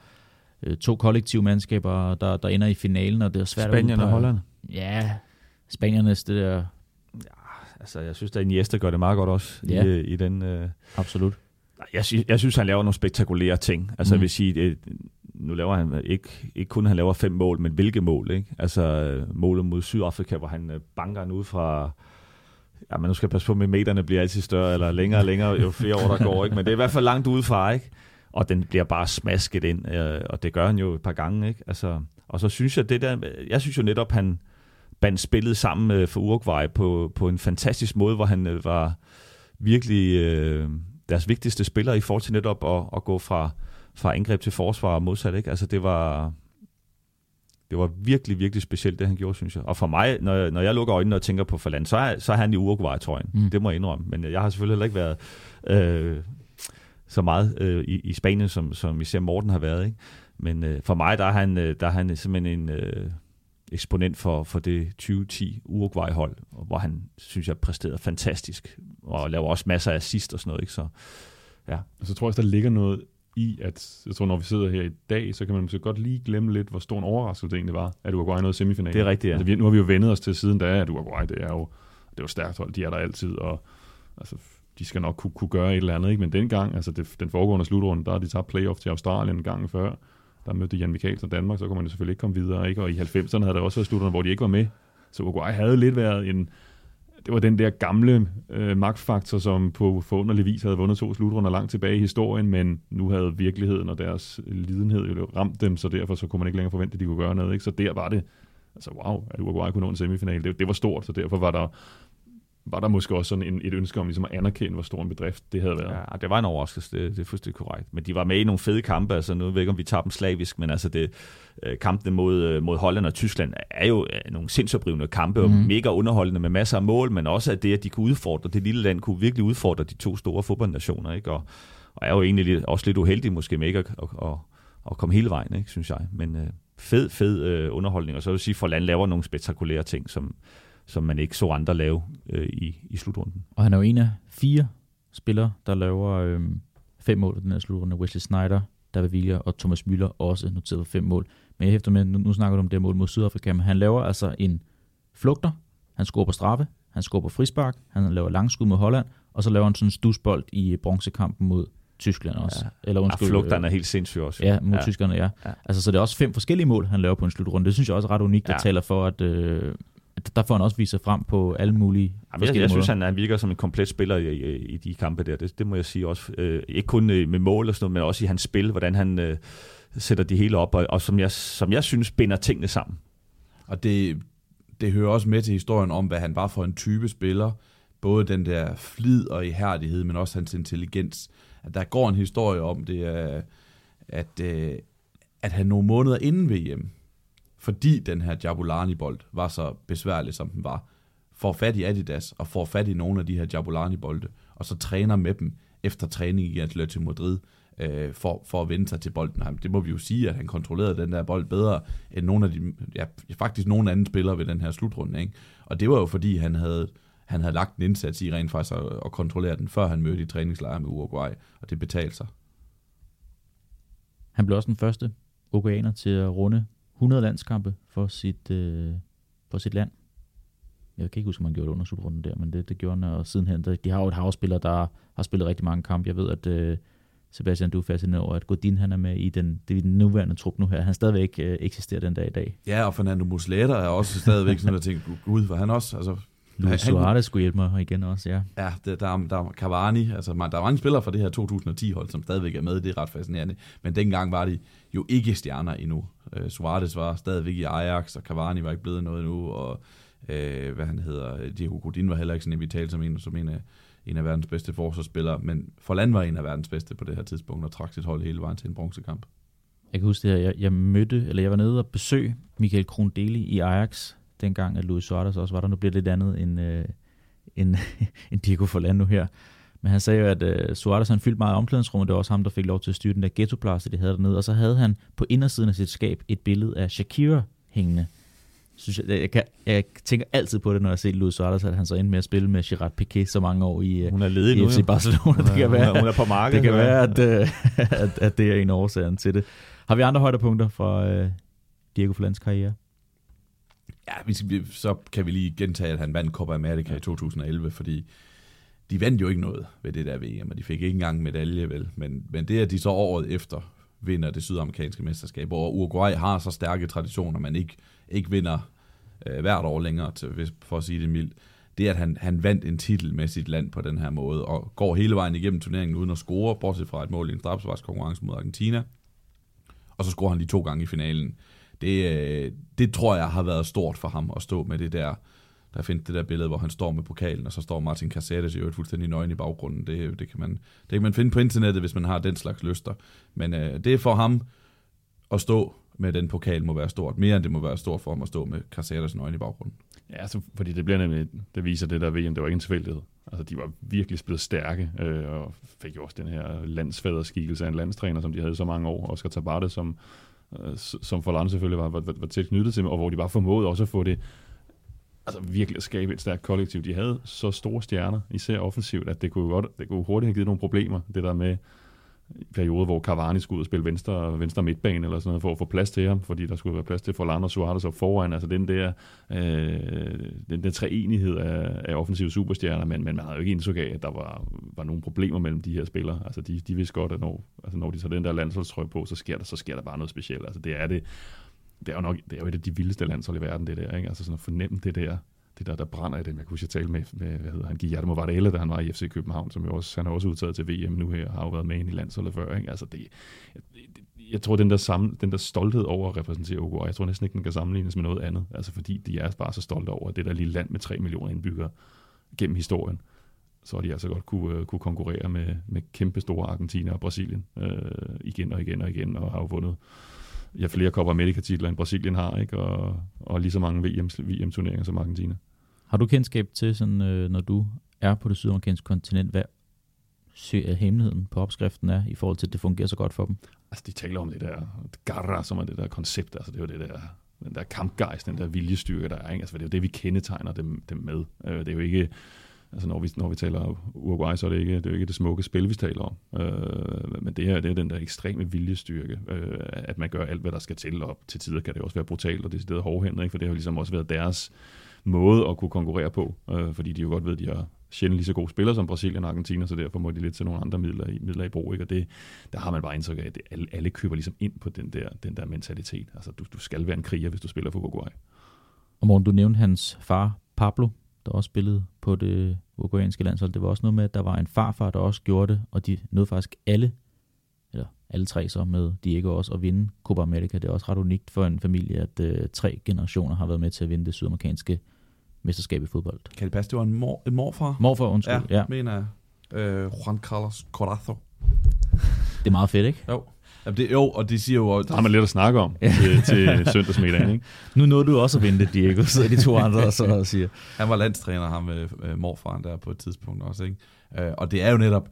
øh, to kollektive mandskaber, der, der ender i finalen, og det er svært Spanien og Holland? Ja, Spaniernes, det der... Ja, altså, jeg synes, at Iniesta gør det meget godt også ja. i, i den... Øh... Absolut. Jeg, synes, jeg synes, han laver nogle spektakulære ting. Altså, mm. jeg vil sige, det, nu laver han ikke, ikke kun, han laver fem mål, men hvilke mål, ikke? Altså, målet mod Sydafrika, hvor han øh, banker den ud fra... Ja, men nu skal jeg passe på, at meterne bliver altid større, eller længere og længere, jo flere år der går, ikke? Men det er i hvert fald langt udefra, ikke? Og den bliver bare smasket ind, øh, og det gør han jo et par gange, ikke? Altså, og så synes jeg, det der, jeg synes jo netop, han bandt spillet sammen øh, for Uruguay på, på en fantastisk måde, hvor han øh, var virkelig øh, deres vigtigste spiller i forhold til netop at, at gå fra, fra angreb til forsvar og modsat, ikke? Altså det var, det var virkelig, virkelig specielt, det han gjorde, synes jeg. Og for mig, når jeg, når jeg lukker øjnene og tænker på Forland, så er, så er han i Uruguay, tror jeg. Mm. Det må jeg indrømme. Men jeg har selvfølgelig heller ikke været øh, så meget øh, i, i Spanien, som, som ser Morten har været. Ikke? Men øh, for mig, der er han, øh, der er han simpelthen en øh, eksponent for, for det 2010 Uruguay-hold, hvor han, synes jeg, præsterede fantastisk, og laver også masser af assist og sådan noget. Ikke? Så, ja. Og så tror jeg også, der ligger noget i, at jeg tror, når vi sidder her i dag, så kan man måske godt lige glemme lidt, hvor stor en overraskelse det egentlig var, at Uruguay nåede semifinalen. Det er rigtigt, ja. Altså, nu har vi jo vendet os til siden, da at Uruguay, det er jo, det er jo stærkt hold, de er der altid, og altså, de skal nok kunne, kunne gøre et eller andet, ikke? men dengang, altså det, den foregående slutrunde, der har de tabt playoff til Australien en gang før, der mødte Jan Michael og Danmark, så kunne man jo selvfølgelig ikke komme videre, ikke? og i 90'erne havde der også været slutrunde, hvor de ikke var med, så Uruguay havde lidt været en, det var den der gamle øh, magtfaktor, som på forunderlig vis havde vundet to slutrunder langt tilbage i historien, men nu havde virkeligheden og deres lidenhed jo ramt dem, så derfor så kunne man ikke længere forvente, at de kunne gøre noget. Ikke? Så der var det, altså wow, at Uruguay kunne nå en semifinal, det, det var stort, så derfor var der var der måske også sådan en, et ønske om ligesom at anerkende, hvor stor en bedrift det havde været. Ja, det var en overraskelse, det, det er fuldstændig korrekt. Men de var med i nogle fede kampe, altså nu ved jeg ikke, om vi tager dem slavisk, men altså det, øh, kampene mod, øh, mod Holland og Tyskland er jo øh, nogle sindsoprivende kampe, mm. og mhm. mega underholdende med masser af mål, men også at det, at de kunne udfordre, det lille land kunne virkelig udfordre de to store fodboldnationer, ikke? Og, og er jo egentlig lidt, også lidt uheldig måske med ikke at, at, at, at komme hele vejen, ikke, synes jeg. Men øh, fed, fed øh, underholdning, og så vil jeg sige, for land laver nogle spektakulære ting, som, som man ikke så andre lave øh, i, i slutrunden. Og han er jo en af fire spillere, der laver øh, fem mål i den her slutrunde. Wesley Snyder, David Villa og Thomas Müller også noteret fem mål. Men jeg hæfter med, nu, nu snakker du om det mål mod Sydafrika, men han laver altså en flugter, han scorer på straffe, han scorer på frispark, han laver langskud mod Holland, og så laver han sådan en stusbold i bronzekampen mod Tyskland også. Ja. Eller undskyld, ja, flugteren er helt sindssyg også. Ja, mod ja. tyskerne, ja. ja. Altså, så det er også fem forskellige mål, han laver på en slutrunde. Det synes jeg også er ret unikt, ja. taler for, at, øh, der får han også vist sig frem på alle mulige Jamen, forskellige jeg, jeg måder. synes, han, han virker som en komplet spiller i, i, i de kampe der. Det, det må jeg sige også. Øh, ikke kun øh, med mål og sådan noget, men også i hans spil, hvordan han øh, sætter det hele op, og, og som, jeg, som jeg synes binder tingene sammen. Og det, det hører også med til historien om, hvad han var for en type spiller. Både den der flid og ihærdighed, men også hans intelligens. At der går en historie om det, at, øh, at han nogle måneder inden VM, fordi den her Jabulani-bold var så besværlig, som den var, får fat i Adidas og får fat i nogle af de her Jabulani-bolde, og så træner med dem efter træning i Atletico Madrid, øh, for, for at vende sig til bolden. Det må vi jo sige, at han kontrollerede den der bold bedre end nogle af de, ja, faktisk nogle andre spillere ved den her slutrunde. Ikke? Og det var jo fordi, han havde, han havde lagt en indsats i rent faktisk at, at kontrollere den, før han mødte i træningslejre med Uruguay, og det betalte sig. Han blev også den første uruguayaner til at runde 100 landskampe for sit, øh, for sit land. Jeg kan ikke huske, om han gjorde det under slutrunden der, men det, det gjorde han, og sidenhen, der, de har jo et havspiller, der har spillet rigtig mange kampe. Jeg ved, at øh, Sebastian, du er fascineret over, at Godin han er med i den, det den nuværende trup nu her. Han stadigvæk øh, eksisterer den dag i dag. Ja, og Fernando Muslera er også stadigvæk sådan, at tænke, gud, for han også, altså, Luis Suarez skulle hjælpe mig igen også, ja. Ja, der, der er Cavani, altså man, der er mange spillere fra det her 2010-hold, som stadigvæk er med, det er ret fascinerende. Men dengang var de jo ikke stjerner endnu. Uh, Suarez var stadigvæk i Ajax, og Cavani var ikke blevet noget endnu, og uh, hvad han hedder, Diego Godin var heller ikke sådan vital som en, som en af, en af verdens bedste forsvarsspillere, men Forland var en af verdens bedste på det her tidspunkt, og trak sit hold hele vejen til en bronzekamp. Jeg kan huske det her, jeg, jeg mødte, eller jeg var nede og besøg Michael Krondeli i Ajax, dengang at Luis Suarez også var der. Nu bliver det lidt andet end, øh, end, end Diego Forlan nu her. Men han sagde jo, at øh, Suarez han fyldte meget omklædningsrummet. Det var også ham, der fik lov til at styre den der ghettoplads, de havde dernede. Og så havde han på indersiden af sit skab et billede af Shakira hængende. Synes jeg, jeg, kan, jeg tænker altid på det, når jeg ser Luis Suarez, at han så endte med at spille med Gerard Piqué så mange år i, øh, hun er ledig i nu, FC Barcelona. Hun er, det kan være, hun er på markedet. Det kan være, at, øh, at, at det er en årsag til det. Har vi andre højdepunkter fra øh, Diego Forlans karriere? Ja, vi, så kan vi lige gentage, at han vandt Copa America ja. i 2011, fordi de vandt jo ikke noget ved det der VM, og de fik ikke engang medalje, vel. Men, men det, at de så året efter vinder det sydamerikanske mesterskab, og Uruguay har så stærke traditioner, man ikke, ikke vinder øh, hvert år længere, til, for at sige det mildt, det at han, han vandt en titel med sit land på den her måde, og går hele vejen igennem turneringen uden at score, bortset fra et mål i en konkurrence mod Argentina, og så scorer han lige to gange i finalen det, øh, det tror jeg har været stort for ham at stå med det der, der findes det der billede, hvor han står med pokalen, og så står Martin Cassettes i øvrigt fuldstændig nøgen i baggrunden. Det, det, kan man, det kan man finde på internettet, hvis man har den slags lyster. Men øh, det er for ham at stå med den pokal må være stort. Mere end det må være stort for ham at stå med Cassettes nøgen i baggrunden. Ja, altså, fordi det bliver nemlig, det viser det der VM, det var ikke en tilfældighed. Altså, de var virkelig blevet stærke, øh, og fik jo også den her landsfaderskikkelse af en landstræner, som de havde så mange år, Oscar Tabarte, som øh, som Forlan selvfølgelig var, var, var, var tæt knyttet til, og hvor de bare formåede også at få det altså virkelig at skabe et stærkt kollektiv. De havde så store stjerner, især offensivt, at det kunne, godt, det kunne hurtigt have givet nogle problemer. Det der med, periode, hvor Cavani skulle ud og spille venstre, venstre midtbane eller sådan noget, for at få plads til ham, fordi der skulle være plads til Forlan og Suarez op foran. Altså den der, øh, den der treenighed af, af offensive superstjerner, men, men man havde jo ikke indtryk af, at der var, var nogle problemer mellem de her spillere. Altså de, de vidste godt, at når, altså når de tager den der landsholdstrøje på, så sker der, så sker der bare noget specielt. Altså det er det, det er jo nok det er jo et af de vildeste landshold i verden, det der. Ikke? Altså sådan at fornemme det der, det der, der brænder i dem. Jeg kunne huske, jeg talte med, med hvad hedder han, Guillermo Varela, da han var i FC København, som jo også, han har også udtaget til VM nu her, har jo været med ind i landsholdet før. Ikke? Altså det, jeg, jeg tror, den der, sammen, den der stolthed over at repræsentere Uruguay, jeg tror næsten ikke, den kan sammenlignes med noget andet. Altså fordi de er bare så stolte over det der lille land med 3 millioner indbyggere gennem historien så de altså godt kunne, uh, kunne konkurrere med, med kæmpe store Argentina og Brasilien øh, igen og igen og igen, og har jo vundet ja, flere Copa America-titler, end Brasilien har, ikke? Og, og lige så mange VM, VM-turneringer som Argentina. Har du kendskab til, sådan, øh, når du er på det sydamerikanske kontinent, hvad hemmeligheden på opskriften er, i forhold til, at det fungerer så godt for dem? Altså, de taler om det der garra, som er det der koncept, altså det er jo det der den der kampgejst, den der viljestyrke, der er. Ikke? Altså, det er jo det, vi kendetegner dem, dem med. Øh, det er jo ikke, altså når vi, når vi taler Uruguay, så er det, ikke, det er jo ikke det smukke spil, vi taler om. Øh, men det her, det er den der ekstreme viljestyrke, øh, at man gør alt, hvad der skal til, og til tider kan det også være brutalt og decideret hårdhændet, ikke? for det har jo ligesom også været deres måde at kunne konkurrere på, øh, fordi de jo godt ved, at de har sjældent lige så gode spillere som Brasilien og Argentina, så derfor må de lidt til nogle andre midler i, midler i brug. Ikke? Og det, der har man bare indtryk af, at det, alle, alle køber ligesom ind på den der, den der mentalitet. Altså, du, du skal være en kriger, hvis du spiller for Uruguay. Og morgen, du nævnte hans far, Pablo, der også spillede på det uruguayanske landshold. Det var også noget med, at der var en farfar, der også gjorde det, og de nåede faktisk alle, eller alle tre så med Diego også, at vinde Copa America. Det er også ret unikt for en familie, at øh, tre generationer har været med til at vinde det sydamerikanske mesterskab i fodbold. Kan det passe, det var en, mor, en morfar? Morfar, undskyld. Ja, ja. mener jeg. Øh, Juan Carlos Corazo. Det er meget fedt, ikke? Jo. Jamen det, jo, og det siger jo... Der har man lidt at snakke om til, til søndagsmiddagen, ikke? Nu nåede du også at vinde Diego, så de to andre så og siger. Han var landstræner, ham med øh, morfaren der på et tidspunkt også, ikke? Øh, og det er jo netop,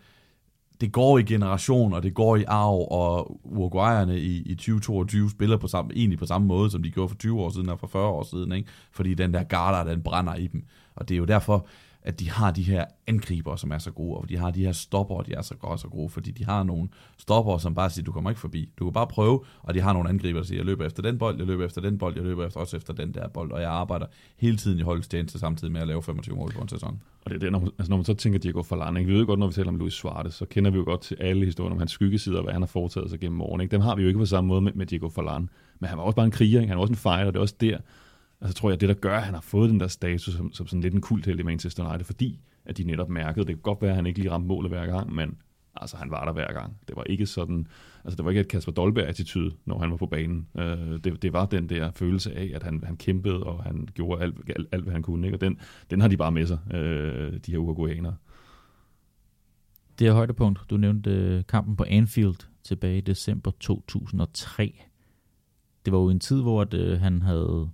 det går i generation, og det går i arv, og Uruguayerne i, i 2022 spiller på samme, egentlig på samme måde, som de gjorde for 20 år siden og for 40 år siden, ikke? fordi den der garder, den brænder i dem. Og det er jo derfor, at de har de her angriber, som er så gode, og de har de her stopper, de er så gode, så gode, fordi de har nogle stopper, som bare siger, du kommer ikke forbi. Du kan bare prøve, og de har nogle angriber, der siger, jeg løber efter den bold, jeg løber efter den bold, jeg løber efter, også efter den der bold, og jeg arbejder hele tiden i holdstjeneste samtidig med at lave 25 mål på en sæson. Og det er det, når, altså når man så tænker Diego Forlan, ikke? vi ved godt, når vi taler om Luis Suarez, så kender vi jo godt til alle historier om hans skyggesider, og hvad han har foretaget sig gennem årene. Ikke? Dem har vi jo ikke på samme måde med, med Diego Forlan. Men han var også bare en kriger, ikke? han var også en fighter, det er også der, så tror jeg, det der gør, at han har fået den der status som, som sådan lidt en kult i Manchester United, fordi at de netop mærkede. Det kan godt være, at han ikke lige ramte målet hver gang, men altså, han var der hver gang. Det var ikke sådan, altså det var ikke et Kasper Dolberg-attitude, når han var på banen. Øh, det, det, var den der følelse af, at han, han kæmpede, og han gjorde alt, alt, alt hvad han kunne. Ikke? Og den, den har de bare med sig, øh, de her uruguayanere. Det er højdepunkt. Du nævnte øh, kampen på Anfield tilbage i december 2003. Det var jo en tid, hvor at, øh, han havde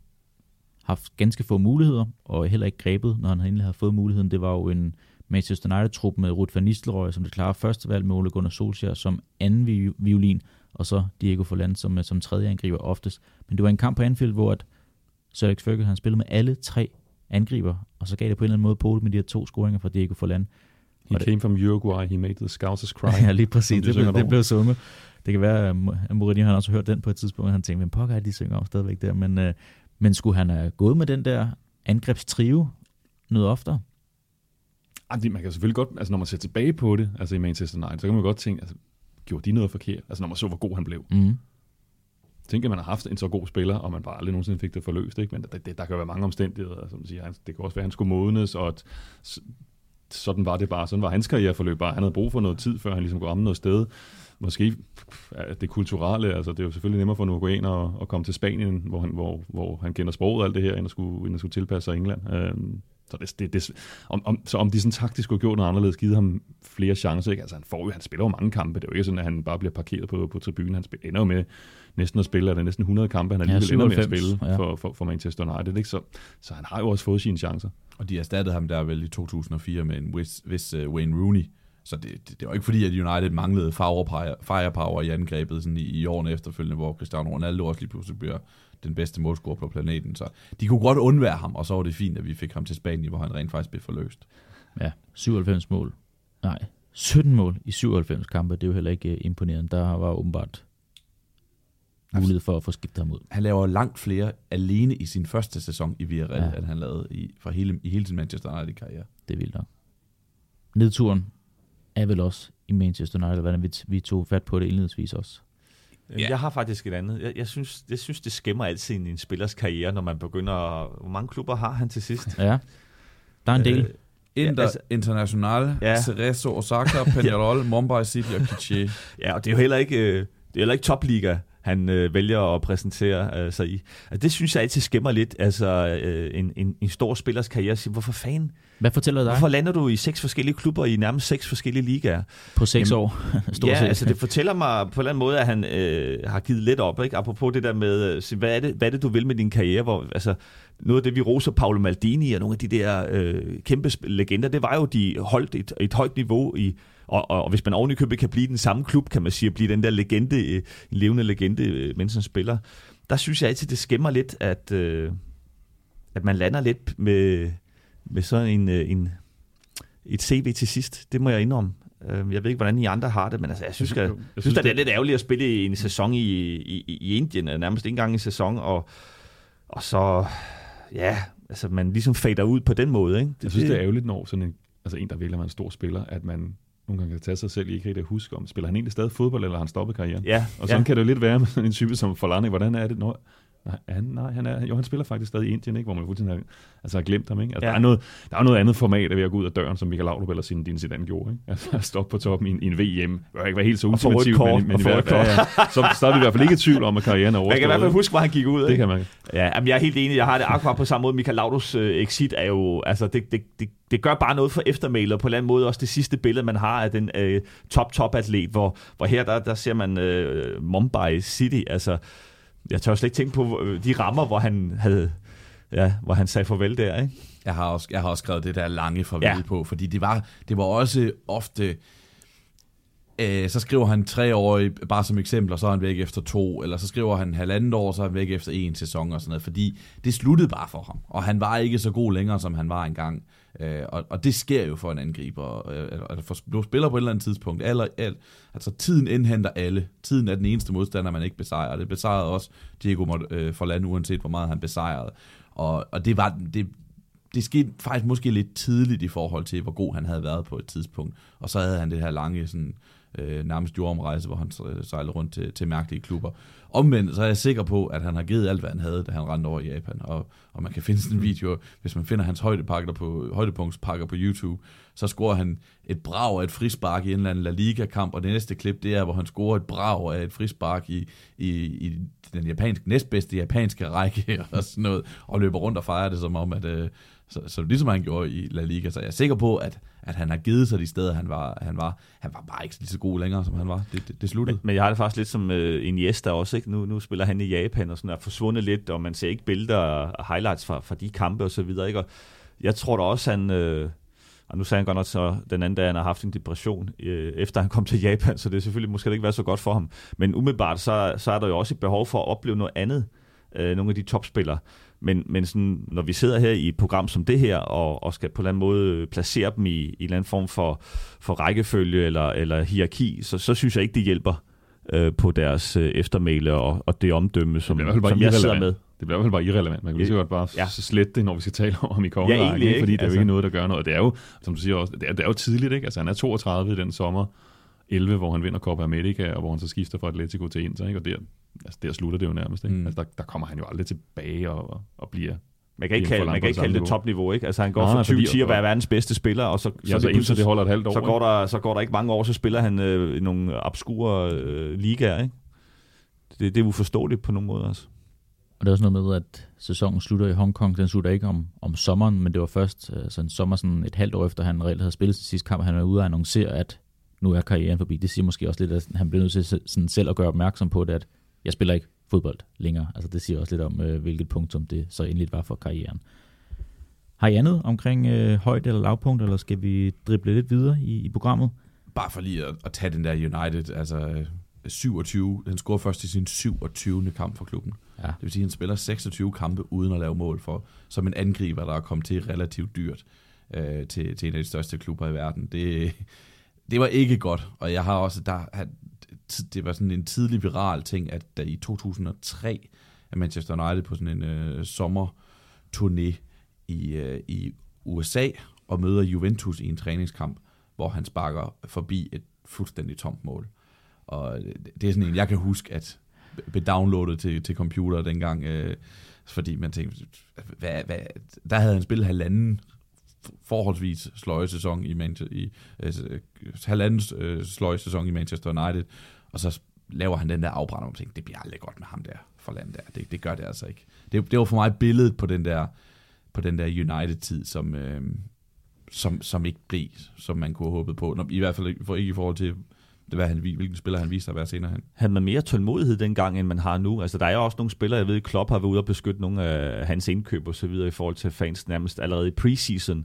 haft ganske få muligheder, og heller ikke grebet, når han endelig havde fået muligheden. Det var jo en Manchester United-trup med Ruud van Nistelrooy som det klare første valg med Ole Gunnar Solskjaer som anden violin, og så Diego Forlan som, som tredje angriber oftest. Men det var en kamp på Anfield, hvor at Sir Alex Ferguson han spillede med alle tre angriber, og så gav det på en eller anden måde på med de her to scoringer fra Diego Forlan. He came det, from Uruguay, he made the scouts cry. ja, lige præcis. Det, blev, det blev sunget. Det kan være, at Mourinho han også hørt den på et tidspunkt, og han tænkte, hvem pokker er de synger om stadigvæk der, men, uh, men skulle han have gået med den der angrebstrio noget oftere? Man kan selvfølgelig godt, altså når man ser tilbage på det, altså i Manchester United, så kan man godt tænke, altså, gjorde de noget forkert? Altså når man så, hvor god han blev. Mm. Tænk, at man har haft en så god spiller, og man bare aldrig nogensinde fik det forløst. Ikke? Men der, det, der kan være mange omstændigheder, som siger. Det kan også være, at han skulle modnes, og at, sådan var det bare. Sådan var hans karriereforløb bare. Han havde brug for noget tid, før han ligesom kunne ramme noget sted måske det kulturelle, altså det er jo selvfølgelig nemmere for en uruguaner at, at komme til Spanien, hvor han, hvor, hvor han kender sproget og alt det her, end at skulle, end at skulle tilpasse sig England. Øhm, så, det, det, det, om, om, så om de sådan taktisk skulle gjort noget anderledes, givet ham flere chancer, ikke? Altså han, får jo, han spiller jo mange kampe, det er jo ikke sådan, at han bare bliver parkeret på, på tribunen, han spiller, ender jo med næsten at spille, er det næsten 100 kampe, han alligevel ja, ender med at spille ja. for, for, for Manchester United, ikke? Så, så han har jo også fået sine chancer. Og de erstattede ham der vel i 2004 med en vis, vis uh, Wayne Rooney, så det, det, det var ikke fordi, at United manglede firepower i angrebet sådan i, i årene efterfølgende, hvor Cristiano Ronaldo også lige pludselig bliver den bedste målscorer på planeten. Så de kunne godt undvære ham, og så var det fint, at vi fik ham til Spanien, hvor han rent faktisk blev forløst. Ja, 97 mål. Nej, 17 mål i 97 kampe, det er jo heller ikke uh, imponerende. Der var åbenbart mulighed for at få skiftet ham ud. Han laver langt flere alene i sin første sæson i Villarreal, ja. end han lavede i, for hele, i hele sin Manchester United-karriere. Det er vildt nok. Nedturen er vel også i Manchester United, hvordan vi, vi tog fat på det indledningsvis også. Ja. Jeg har faktisk et andet. Jeg, jeg, synes, jeg synes, det skæmmer altid i en spillers karriere, når man begynder... Hvor mange klubber har han til sidst? Ja, der er en del. Øh, Inter, ja, altså, International, ja. Cerezo, Osaka, Peñarol, Mumbai City og Kiché. Ja, og det er jo heller ikke, øh, det er heller ikke topliga han øh, vælger at præsentere øh, sig i. Altså, det synes jeg altid skæmmer lidt. Altså, øh, en, en, en stor spillers karriere. Siger, hvorfor fanden? Hvad fortæller dig? Hvorfor lander du i seks forskellige klubber i nærmest seks forskellige ligaer? På seks Jamen, år? Stort ja, set. altså det fortæller mig på en eller anden måde, at han øh, har givet lidt op. Ikke? Apropos det der med, øh, hvad er, det, hvad er det, du vil med din karriere? Hvor, altså, noget af det, vi roser Paolo Maldini og nogle af de der øh, kæmpe legender, det var jo, de holdt et, et højt niveau i og, og, og hvis man oven i købet kan blive den samme klub, kan man sige, at blive den der legende, en levende legende, mens han spiller, der synes jeg altid, det skæmmer lidt, at, øh, at man lander lidt med, med sådan en, en, et CV til sidst. Det må jeg indrømme. Øhm, jeg ved ikke, hvordan I andre har det, men altså, jeg synes, jeg, jeg, jeg synes, det, det er lidt ærgerligt at spille i en sæson i, i, i Indien, nærmest ikke engang en sæson, og, og så, ja, altså man ligesom fader ud på den måde. Ikke? Det, jeg synes, det er ærgerligt, når sådan en, altså en, der virkelig er en stor spiller, at man nogle gange kan tage sig selv i ikke rigtig at huske, om spiller han egentlig stadig fodbold, eller har han stoppet karrieren? Ja, og sådan ja. kan det jo lidt være med en type som Forlani. Hvordan er det, når, Nej, han, nej, han er, jo, han spiller faktisk stadig i Indien, ikke? hvor man fuldstændig har, altså har glemt ham. Ikke? Altså, ja. der, er noget, der er noget andet format ved at gå ud af døren, som Michael Laudrup eller sin din Zidane gjorde. Ikke? Altså at stoppe på toppen i en, i en VM. Det var ikke være helt så ultimativt, men, men i hvert fald, ja, så, så er vi i hvert fald ikke i tvivl om, at karrieren er overstået. Man kan i hvert fald huske, hvor han gik ud. Ikke? Det kan man. Ja, jamen, jeg er helt enig. Jeg har det akkurat på samme måde. Michael Laudrups uh, exit er jo, altså det, det, det, det gør bare noget for eftermælet, og på en eller anden måde også det sidste billede, man har af den uh, top-top-atlet, hvor, hvor her der, der ser man uh, Mumbai City, altså jeg tør slet ikke tænke på øh, de rammer, hvor han havde ja, hvor han sagde farvel der, ikke? Jeg har også, jeg har også skrevet det der lange farvel ja. på, fordi det var, det var også ofte, øh, så skriver han tre år, bare som eksempel, og så er han væk efter to, eller så skriver han halvandet år, så er han væk efter en sæson og sådan noget, fordi det sluttede bare for ham, og han var ikke så god længere, som han var engang. Øh, og, og det sker jo for en angriber, øh, at for, du spiller på et eller andet tidspunkt. Aller, al, altså tiden indhenter alle. Tiden er den eneste modstander, man ikke besejrer. Det besejrede også Diego øh, Forland, uanset hvor meget han besejrede. Og, og det var, det, det skete faktisk måske lidt tidligt i forhold til, hvor god han havde været på et tidspunkt. Og så havde han det her lange, sådan, øh, nærmest jordomrejse, hvor han sejlede rundt til, til mærkelige klubber. Omvendt, så er jeg sikker på, at han har givet alt, hvad han havde, da han rendte over i Japan. Og, og man kan finde sådan en video, hvis man finder hans højdepakker på, højdepunktspakker på YouTube, så scorer han et brag af et frispark i en eller anden La Liga-kamp, og det næste klip, det er, hvor han scorer et brag af et frispark i, i, i den japanske, næstbedste japanske række, og sådan noget, og løber rundt og fejrer det som om, at, øh, så, så ligesom han gjorde i La Liga. Så jeg er sikker på, at, at han har givet sig de steder, han var. Han var, han var bare ikke lige så god længere, som han var. Det, det, det sluttede. Men, men jeg har det faktisk lidt som øh, Iniesta også. Ikke? Nu, nu spiller han i Japan og sådan er forsvundet lidt, og man ser ikke billeder og highlights fra, fra de kampe og så videre. Ikke? Og jeg tror da også, han... Øh, og nu sagde han godt nok så den anden dag, han har haft en depression, øh, efter han kom til Japan, så det er selvfølgelig måske ikke været så godt for ham. Men umiddelbart, så, så er der jo også et behov for at opleve noget andet, øh, nogle af de topspillere. Men, men sådan, når vi sidder her i et program som det her, og, og skal på en eller anden måde placere dem i, i en eller anden form for, for rækkefølge eller, eller hierarki, så, så synes jeg ikke, det hjælper øh, på deres øh, eftermæle og, og det omdømme, som, det som jeg sidder med. Det bliver i hvert fald bare irrelevant. Man kan lige så godt bare ja. slette det, når vi skal tale om i kongerækken, ja, fordi det er altså. jo ikke noget, der gør noget. Det er jo, som du siger også, det er, det er jo tidligt, ikke? Altså han er 32 i den sommer, 11, hvor han vinder Copa America, og hvor han så skifter fra Atletico til Inter, ikke? og der, altså der slutter det jo nærmest. Ikke? Mm. Altså der, der kommer han jo aldrig tilbage og, og bliver man kan ikke kalde, man kan ikke kalde det topniveau, ikke? Altså han går fra 2010 at være verdens bedste spiller, og så, ja, så, det, så det holder et halvt år. Så går, der, så går der ikke mange år, så spiller han øh, i nogle obskure øh, ligaer, ikke? Det, det er uforståeligt på nogen måde, altså. Og det er også noget med, at sæsonen slutter i Hongkong. Den slutter ikke om, om sommeren, men det var først altså en sommer sådan et halvt år efter, han reelt havde spillet sin sidste kamp. Han var ude og annoncere, at nu er karrieren forbi. Det siger måske også lidt, at han bliver nødt til sådan selv at gøre opmærksom på det, at jeg spiller ikke fodbold længere. Altså det siger også lidt om, øh, hvilket punktum det så endelig var for karrieren. Har I andet omkring øh, højt eller lavpunkt, eller skal vi drible lidt videre i, i programmet? Bare for lige at, at tage den der United, altså 27, han scorer først i sin 27. kamp for klubben. Ja. Det vil sige, at han spiller 26 kampe uden at lave mål for, som en angriber, der er kommet til relativt dyrt øh, til, til en af de største klubber i verden. Det, det var ikke godt, og jeg har også, der, det var sådan en tidlig viral ting, at da i 2003 at Manchester United på sådan en øh, sommerturné i, øh, i USA og møder Juventus i en træningskamp, hvor han sparker forbi et fuldstændig tomt mål. Og øh, det er sådan en, jeg kan huske, at blev downloadet til, til computer dengang, øh, fordi man tænkte, hvad, hvad, der havde han spillet halvanden forholdsvis sløje sæson i Manchester, i, øh, halvanden øh, sløje sæson i Manchester United, og så laver han den der afbrænder, og tænker, det bliver aldrig godt med ham der for landet der. Det, det gør det altså ikke. Det, det var for mig billedet på den der, på den der United-tid, som, øh, som, som ikke blev, som man kunne have håbet på. Når, I hvert fald for, ikke i forhold til, det var han, hvilken spiller han viste sig at være senere hen. Havde man mere tålmodighed dengang, end man har nu? Altså, der er jo også nogle spillere, jeg ved, Klopp har været ude og beskytte nogle af hans indkøb og så videre i forhold til fans nærmest allerede i preseason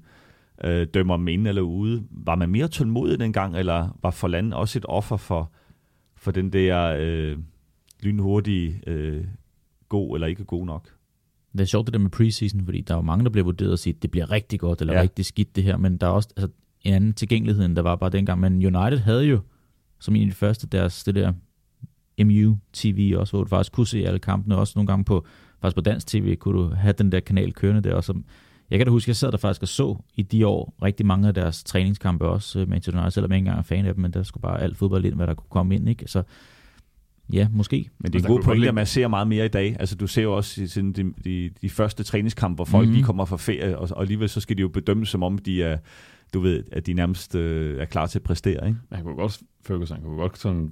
øh, dømmer dem ind eller ude. Var man mere tålmodig dengang, eller var Forlan også et offer for, for den der øh, lynhurtige øh, god eller ikke god nok? Det er sjovt det der med preseason, fordi der er jo mange, der bliver vurderet og siger, at det bliver rigtig godt eller ja. rigtig skidt det her, men der er også altså, en anden tilgængelighed, end der var bare dengang. Men United havde jo, som en af de første, deres det der MU TV også, hvor du faktisk kunne se alle kampene, også nogle gange på, faktisk på dansk tv, kunne du have den der kanal kørende der, og så, jeg kan da huske, jeg sad der faktisk og så i de år rigtig mange af deres træningskampe også, øh, Manchester United, selvom jeg ikke engang er fan af dem, men der skulle bare alt fodbold ind, hvad der kunne komme ind, ikke? Så Ja, måske. Men det er en god pointe, at man ser meget mere i dag. Altså, du ser jo også i sådan, de, de, de første træningskampe, hvor folk mm-hmm. lige kommer fra ferie, og, og alligevel så skal de jo bedømmes, som om de er, du ved, at de nærmest øh, er klar til at præstere. Ikke? Man kunne godt, Ferguson kunne godt sådan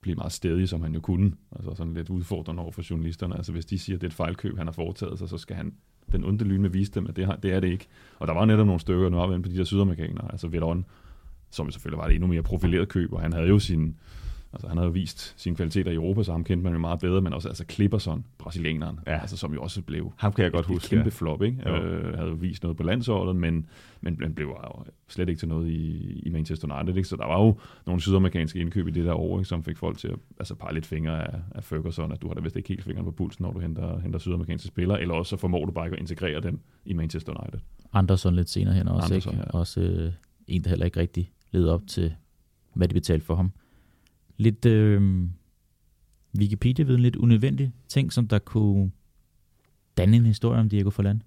blive meget stedig, som han jo kunne. Altså sådan lidt udfordrende over for journalisterne. Altså hvis de siger, at det er et fejlkøb, han har foretaget sig, så skal han den onde lyn med vise dem, at det, har, det er det ikke. Og der var netop nogle stykker, nu op på de der sydamerikanere, altså Vedon, som selvfølgelig var det endnu mere profileret køb, og han havde jo sin, Altså, han har jo vist sine kvaliteter i Europa, så ham kendte man jo meget bedre, men også altså Clipperson, brasilianeren, ja. altså, som jo også blev ham kan jeg godt huske, kæmpe ja. flop, ikke? Øh, havde jo vist noget på landsholdet, men, men, men blev jo slet ikke til noget i, i Manchester United. Ikke? Så der var jo nogle sydamerikanske indkøb i det der år, ikke? som fik folk til at altså, pege lidt fingre af, af Ferguson, at du har da vist ikke helt fingeren på pulsen, når du henter, henter sydamerikanske spillere, eller også så formår du bare ikke at integrere dem i Manchester United. Anderson lidt senere hen også, Anderson, ikke? Ja. Også øh, en, der heller ikke rigtig leder op til, hvad de betalte for ham lidt øh, Wikipedia-viden, lidt unødvendig ting, som der kunne danne en historie om Diego Forlan?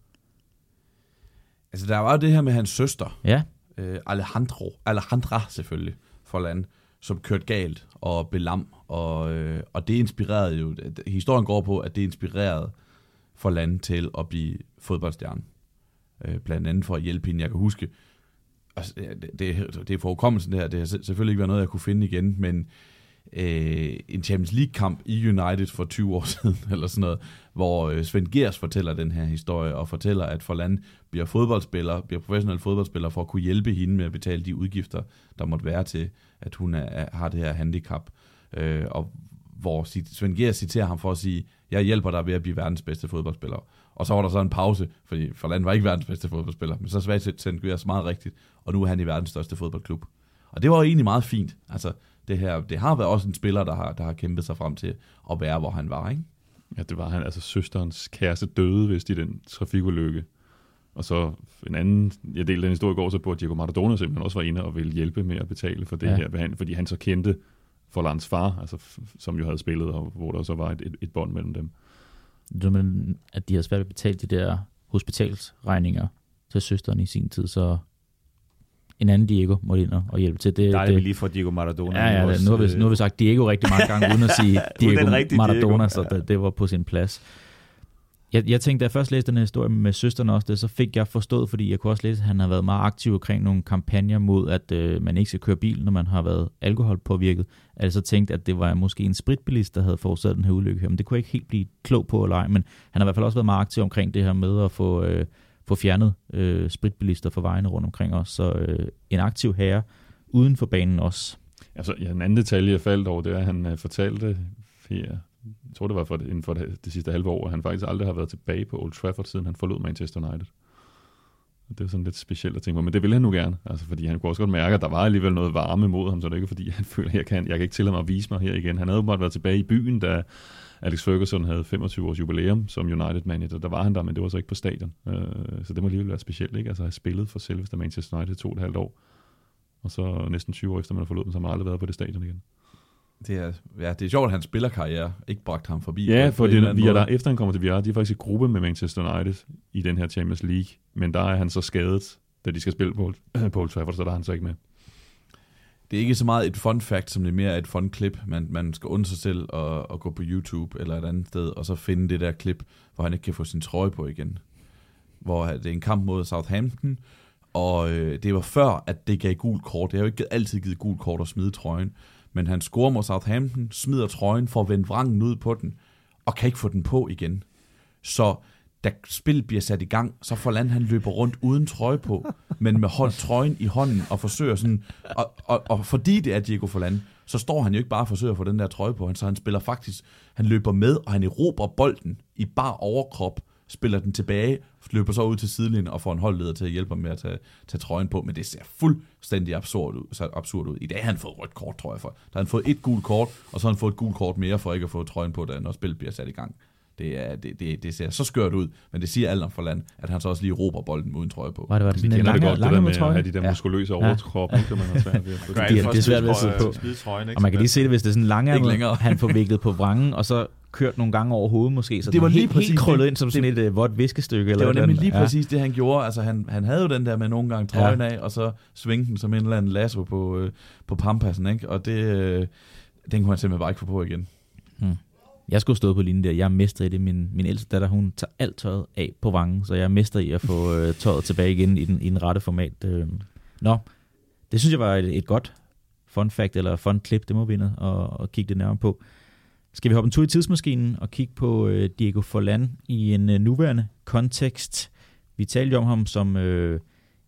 Altså, der var det her med hans søster. Ja. Øh, Alejandro, Alejandra selvfølgelig, Forlan, som kørte galt og blev lam. Og, øh, og det inspirerede jo, historien går på, at det inspirerede Forlan til at blive fodboldstjerne. Øh, blandt andet for at hjælpe hende. Jeg kan huske, altså, det, det, det er forkommelsen det her, det har selvfølgelig ikke været noget, jeg kunne finde igen, men øh, en Champions League-kamp i United for 20 år siden, eller sådan noget, hvor øh, Svend Gers fortæller den her historie, og fortæller, at Forland bliver fodboldspiller, bliver professionel fodboldspiller, for at kunne hjælpe hende med at betale de udgifter, der måtte være til, at hun er, har det her handicap. Øh, og hvor Svend Gers citerer ham for at sige, jeg hjælper dig ved at blive verdens bedste fodboldspiller. Og så var der så en pause, fordi Forland var ikke verdens bedste fodboldspiller, men så sagde Svend Gers meget rigtigt, og nu er han i verdens største fodboldklub. Og det var jo egentlig meget fint. Altså, det her, det har været også en spiller, der har, der har kæmpet sig frem til at være, hvor han var, ikke? Ja, det var han. Altså, søsterens kæreste døde vist i den trafikulykke. Og så en anden, jeg delte den historie i går, så på, at Diego Maradona simpelthen også var inde og ville hjælpe med at betale for det ja. her, fordi han så kendte Forlands far, altså, som jo havde spillet, og hvor der så var et, et, et bånd mellem dem. Det var, at de havde svært at betale de der hospitalsregninger til søsteren i sin tid, så en anden Diego måtte ind og hjælpe til. Det, er det, vi lige for Diego Maradona. Ja, ja, også, nu, har vi, nu har vi sagt Diego rigtig mange gange, uden at sige Diego Maradona, Diego. så det, det var på sin plads. Jeg, jeg tænkte, da jeg først læste den her historie med søsteren også, det, så fik jeg forstået, fordi jeg kunne også læse, at han har været meget aktiv omkring nogle kampagner mod, at øh, man ikke skal køre bil, når man har været alkoholpåvirket. Altså tænkte, at det var måske en spritbilist, der havde forårsaget den her ulykke. Men det kunne jeg ikke helt blive klog på eller ej, men han har i hvert fald også været meget aktiv omkring det her med at få... Øh, få fjernet øh, spritbilister fra vejene rundt omkring os. Så øh, en aktiv herre uden for banen også. Altså, ja, en anden detalje, jeg faldt over, det er, at han øh, fortalte, her jeg tror det var for, inden for det, det sidste halve år, at han faktisk aldrig har været tilbage på Old Trafford, siden han forlod Manchester United. Og det er sådan lidt specielt at tænke på, men det ville han nu gerne, altså, fordi han kunne også godt mærke, at der var alligevel noget varme mod ham, så det er ikke fordi, han føler, at jeg kan, jeg kan ikke tillade mig at vise mig her igen. Han havde bare været tilbage i byen, da Alex Ferguson havde 25 års jubilæum som United manager. Der var han der, men det var så ikke på stadion. Øh, så det må alligevel være specielt, ikke? Altså at have spillet for selveste Manchester United to og et halvt år. Og så næsten 20 år efter man har forlod dem, så har man aldrig været på det stadion igen. Det er, ja, det er sjovt, at hans spillerkarriere ikke bragte ham forbi. Ja, for det, vi er der, efter han kommer til VR, de er faktisk i gruppe med Manchester United i den her Champions League, men der er han så skadet, da de skal spille på, på Old Trafford, så der er han så ikke med det er ikke så meget et fun fact, som det er mere et fun klip. Man, man skal undre sig selv og, og gå på YouTube eller et andet sted, og så finde det der klip, hvor han ikke kan få sin trøje på igen. Hvor det er en kamp mod Southampton, og øh, det var før, at det gav gul kort. Det har jo ikke altid givet gul kort at smide trøjen. Men han scorer mod Southampton, smider trøjen for at vende vrangen ud på den, og kan ikke få den på igen. Så da spillet bliver sat i gang, så får Land han løber rundt uden trøje på, men med hold trøjen i hånden og forsøger sådan, og, og, og fordi det er Diego Forlan, så står han jo ikke bare og forsøger at få den der trøje på, så han spiller faktisk, han løber med, og han erobrer bolden i bar overkrop, spiller den tilbage, løber så ud til sidelinjen og får en holdleder til at hjælpe ham med at tage, tage trøjen på, men det ser fuldstændig absurd ud, så absurd ud. I dag har han fået rødt kort, tror jeg. For. Der har han fået et gult kort, og så har han fået et gult kort mere for ikke at få trøjen på, da når spillet bliver sat i gang. Det, er, det, det, det ser så skørt ud, men det siger alt om Forland, at han så også lige råber bolden uden trøje på. Var det, var det sådan en lange, det godt, lange det der med trøje? at have de der muskuløse ja. overkrop, ja. kan man have svært ved at. Det, det, det er svært ved at sidde på. Trøjen, ikke? Og man kan lige se det, hvis det er sådan lange Ikke længere. han får viklet på vrangen, og så kørt nogle gange over hovedet måske, så Det var lige helt, præcis helt krøllet det. ind som sådan et uh, vådt viskestykke. Eller Det var nemlig lige præcis det, han gjorde. Altså, han, han havde jo den der med nogle gange trøjen ja. af, og så svingte den som en eller anden lasso på, øh, på pampassen, ikke? Og det, øh, den kunne han simpelthen bare ikke få på igen. Jeg skulle stå på linjen der. Jeg er mester i det. Min, min ældste datter, hun tager alt tøjet af på vangen, så jeg er mester i at få øh, tøjet tilbage igen i den, i den rette format. Øh. Nå, det synes jeg var et, et godt fun fact, eller fun clip, det må vi ind og, og kigge det nærmere på. Skal vi hoppe en tur i tidsmaskinen og kigge på øh, Diego Forlan i en øh, nuværende kontekst? Vi talte jo om ham som øh,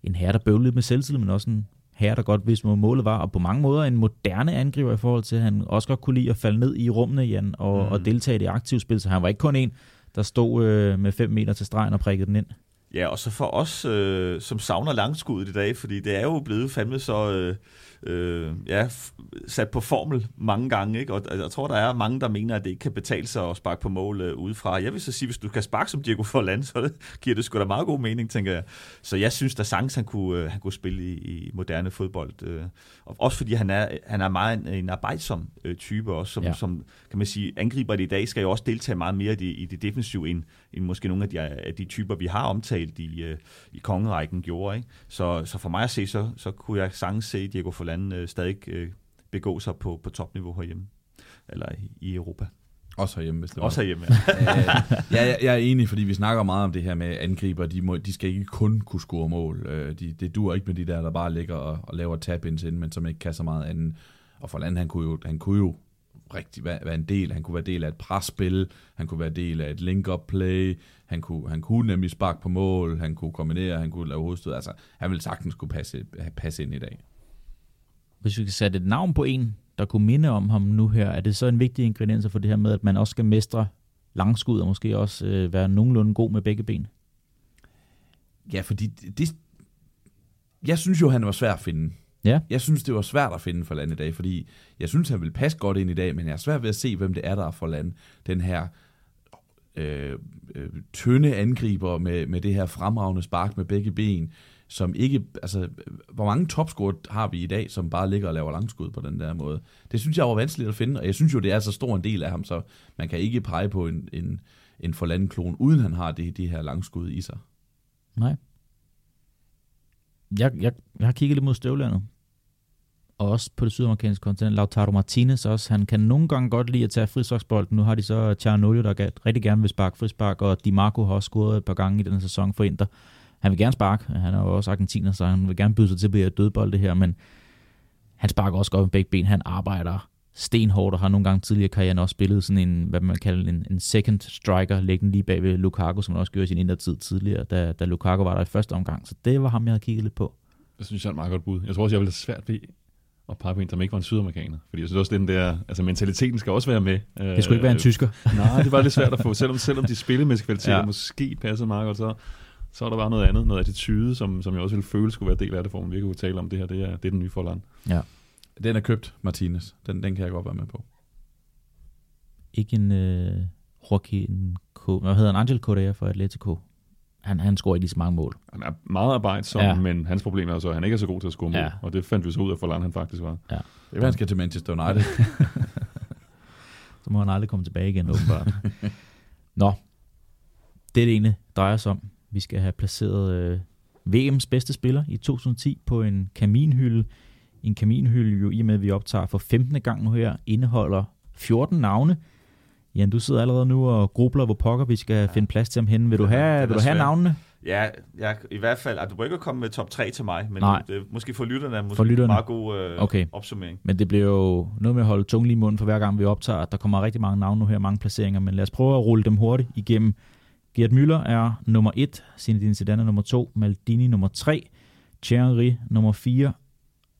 en herre, der bøvlede med selvtillid, men også en herre, der godt vidste, hvor målet var, og på mange måder en moderne angriber i forhold til, at han også godt kunne lide at falde ned i rummene, Jan, og, mm. og deltage i det aktive spil, så han var ikke kun en, der stod øh, med 5 meter til stregen og prikkede den ind. Ja, og så for os, øh, som savner langskuddet i dag, fordi det er jo blevet fandme så øh, øh, ja, sat på formel mange gange, ikke? og jeg, tror, der er mange, der mener, at det ikke kan betale sig at sparke på mål øh, udefra. Jeg vil så sige, hvis du kan sparke som Diego Forlan, så det, giver det sgu da meget god mening, tænker jeg. Så jeg synes, der sagtens han kunne, øh, han kunne spille i, i moderne fodbold. Øh, og også fordi han er, han er meget en, en arbejdsom øh, type også, som, Ja. som kan man sige, angriber i dag skal jo også deltage meget mere i det, i det defensive, end, end måske nogle af de, af de typer, vi har omtalt i, øh, i kongerækken gjorde. Ikke? Så, så for mig at se, så, så kunne jeg sagtens se Diego Forlan øh, stadig øh, begå sig på, på topniveau herhjemme, eller i, i Europa. Også herhjemme, hvis det var. Også herhjemme. Øh, ja, jeg, jeg er enig, fordi vi snakker meget om det her med angriber. De, må, de skal ikke kun kunne score mål. Øh, De, det dur ikke med de der, der bare ligger og, og laver tab-ins ind, men som ikke kan så meget andet. Og for land, han kunne jo, han kunne jo rigtig være, være en del. Han kunne være del af et presspil. Han kunne være del af et link-up play. Han kunne, han kunne nemlig sparke på mål. Han kunne kombinere. Han kunne lave hovedstød. Altså, han ville sagtens kunne passe, passe ind i dag. Hvis vi kan sætte et navn på en, der kunne minde om ham nu her, er det så en vigtig ingrediens for det her med, at man også skal mestre langskud og måske også øh, være nogenlunde god med begge ben? Ja, fordi det, det, jeg synes jo, han var svær at finde. Ja. Jeg synes, det var svært at finde for land i dag, fordi jeg synes, han vil passe godt ind i dag, men jeg er svært ved at se, hvem det er, der er for land. Den her øh, øh, tynde angriber med, med det her fremragende spark med begge ben, som ikke, altså, hvor mange topscorer har vi i dag, som bare ligger og laver langskud på den der måde? Det synes jeg var vanskeligt at finde, og jeg synes jo, det er så stor en del af ham, så man kan ikke pege på en, en, en forlandenklon, uden han har det, det her langskud i sig. Nej. Jeg, jeg, jeg har kigget lidt mod støvlandet. Og også på det sydamerikanske kontinent. Lautaro Martinez også. Han kan nogle gange godt lide at tage frisparksbolden. Nu har de så Tjernolio, der rigtig gerne vil sparke frispark, og Di Marco har også scoret et par gange i den sæson for Inter. Han vil gerne sparke. Han er jo også argentiner, så han vil gerne byde sig til at blive dødbold det her, men han sparker også godt med begge ben. Han arbejder stenhårdt og har nogle gange tidligere i karrieren også spillet sådan en, hvad man kalder en, en second striker, liggende lige bag ved Lukaku, som han også gjorde i sin indertid tidligere, da, da Lukaku var der i første omgang. Så det var ham, jeg havde kigget lidt på. Jeg synes, jeg er et meget godt bud. Jeg tror også, jeg ville have svært ved at pege på en, som ikke var en sydamerikaner. Fordi jeg synes også, den der, altså mentaliteten skal også være med. Det skulle ikke være en tysker. Nej, det var lidt svært at få. Selvom, selvom de spillemæssige kvaliteter Ja. ja. måske passede meget godt, så, så er der bare noget andet, noget attitude, som, som jeg også ville føle skulle være del af det, for man virkelig kunne tale om det her. Det er, det er den nye forland. Den er købt, Martinez. Den, den kan jeg godt være med på. Ikke en øh, Joaquin K. Hvad hedder han? Angel Correa for Atletico. Han, han scorer ikke lige så mange mål. Han er meget arbejdsom, Ja. ja. men hans problem er så, at han ikke er så god til at score mål. Ja. Ja. Og det fandt vi så ud af, hvor lang han faktisk var. Det er, han skal til Manchester United. Så må han aldrig komme tilbage igen, åbenbart. Nå, det er det ene drejer sig om. Vi skal have placeret øh, VM's bedste spiller i 2010 på en kaminhylde. En kaminhylde jo i og med, at vi optager for 15. gang nu her, indeholder 14 navne. Jan, du sidder allerede nu og grubler, hvor pokker vi skal ja. finde plads til ham henne. Vil du have, den vil du have navnene? Ja, jeg, i hvert fald, at du må ikke komme med top 3 til mig, men Nej. det, måske for lytterne er måske For lytterne. en meget god øh, Okay. opsummering. Men det bliver jo noget med at holde tungen lige i munden for hver gang vi optager. Der kommer rigtig mange navne nu her, mange placeringer, men lad os prøve at rulle dem hurtigt igennem. Gert Müller er nummer 1, Zinedine Zidane er nummer 2, Maldini nummer 3, Thierry nummer 4,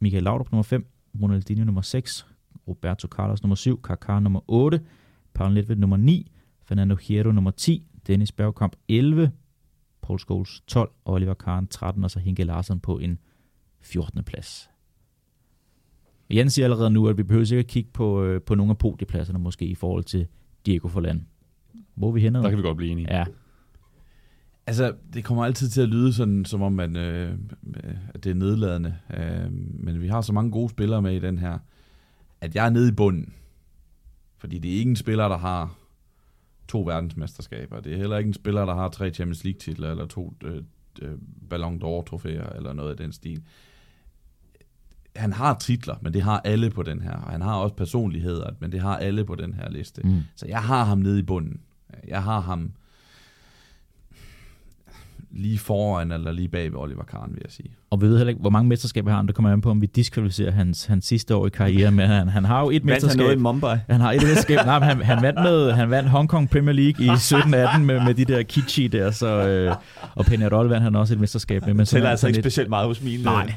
Michael Laudrup nummer 5, Ronaldinho nummer 6, Roberto Carlos nummer 7, Kaká nummer 8, Paul Nedved nummer 9, Fernando Hierro nummer 10, Dennis Bergkamp 11, Paul Scholes 12, Oliver Kahn 13, og så Hinke Larsen på en 14. plads. Jan siger allerede nu, at vi behøver sikkert kigge på, øh, på nogle af podiepladserne måske i forhold til Diego Forland. Hvor er vi henne? Der kan vi godt blive enige. Ja. Altså, det kommer altid til at lyde sådan, som om man, øh, at det er nedladende. Øh, men vi har så mange gode spillere med i den her, at jeg er nede i bunden. Fordi det er ikke en spiller, der har to verdensmesterskaber. Det er heller ikke en spiller, der har tre Champions League-titler, eller to øh, øh, Ballon d'Or-trofæer, eller noget af den stil. Han har titler, men det har alle på den her. Og han har også personligheder, men det har alle på den her liste. Mm. Så jeg har ham nede i bunden. Jeg har ham lige foran eller lige bag ved Oliver Kahn, vil jeg sige. Og vi ved heller ikke, hvor mange mesterskaber har han. Det kommer an på, om vi diskvalificerer hans, hans sidste år i karrieren. Men han, han har jo et vandt mesterskab. han noget i Mumbai? Han har et mesterskab. Nej, han, han, vandt med, han vandt Hong Kong Premier League i 17-18 med, med de der Kichi der. Så, øh, og Peñarol vandt han også et mesterskab med. Men tæller altså ikke lidt... specielt meget hos mine. Nej,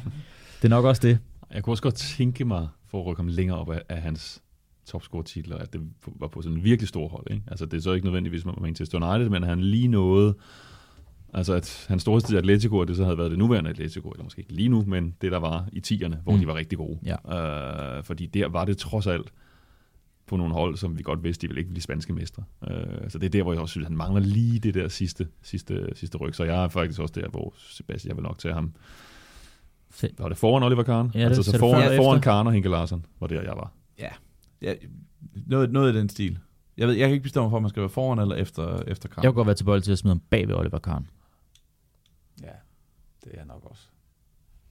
det er nok også det. Jeg kunne også godt tænke mig, for at rykke ham længere op af, af hans topscore-titler, at det var på sådan en virkelig stor hold. Ikke? Altså, det er så ikke nødvendigvis med Manchester United, men han lige nåede Altså at hans storhedstid i Atletico, og det så havde været det nuværende Atletico, eller måske ikke lige nu, men det der var i tierne, hvor mm. de var rigtig gode. Ja. Øh, fordi der var det trods alt på nogle hold, som vi godt vidste, de ville ikke blive spanske mestre. Øh, så det er der, hvor jeg også synes, han mangler lige det der sidste, sidste, sidste ryg. Så jeg er faktisk også der, hvor Sebastian, jeg vil nok tage ham. Var det foran Oliver Kahn? Ja, det, altså, så, så foran, foran Kahn og Henke Larsen var der, jeg var. Ja, ja noget, noget i den stil. Jeg, ved, jeg kan ikke bestemme for, om man skal være foran eller efter, efter Kahn. Jeg kan godt være tilbøjelig til at smide ham bag ved Oliver Kahn. Det er jeg nok også.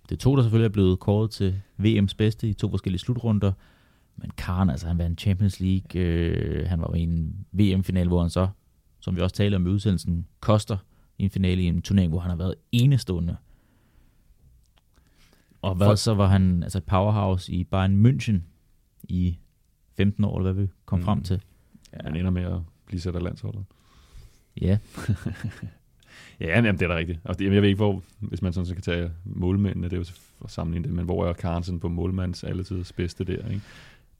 Det to, der selvfølgelig er blevet kåret til VM's bedste i to forskellige slutrunder. Men Karen, altså han vandt Champions League. Øh, han var i en VM-final, hvor han så, som vi også talte om i udsendelsen, koster i en finale i en turnering, hvor han har været enestående. Og hvad For... så var han altså et powerhouse i Bayern München i 15 år, eller hvad vi kom mm. frem til. Ja. Han ender med at blive sat af landsholdet. Ja. Ja, jamen, det er da rigtigt. Og det, jeg ved ikke, hvor, hvis man sådan så kan tage målmændene, det er jo for sammenligne det, men hvor er Carlsen på målmands alletids bedste der, ikke?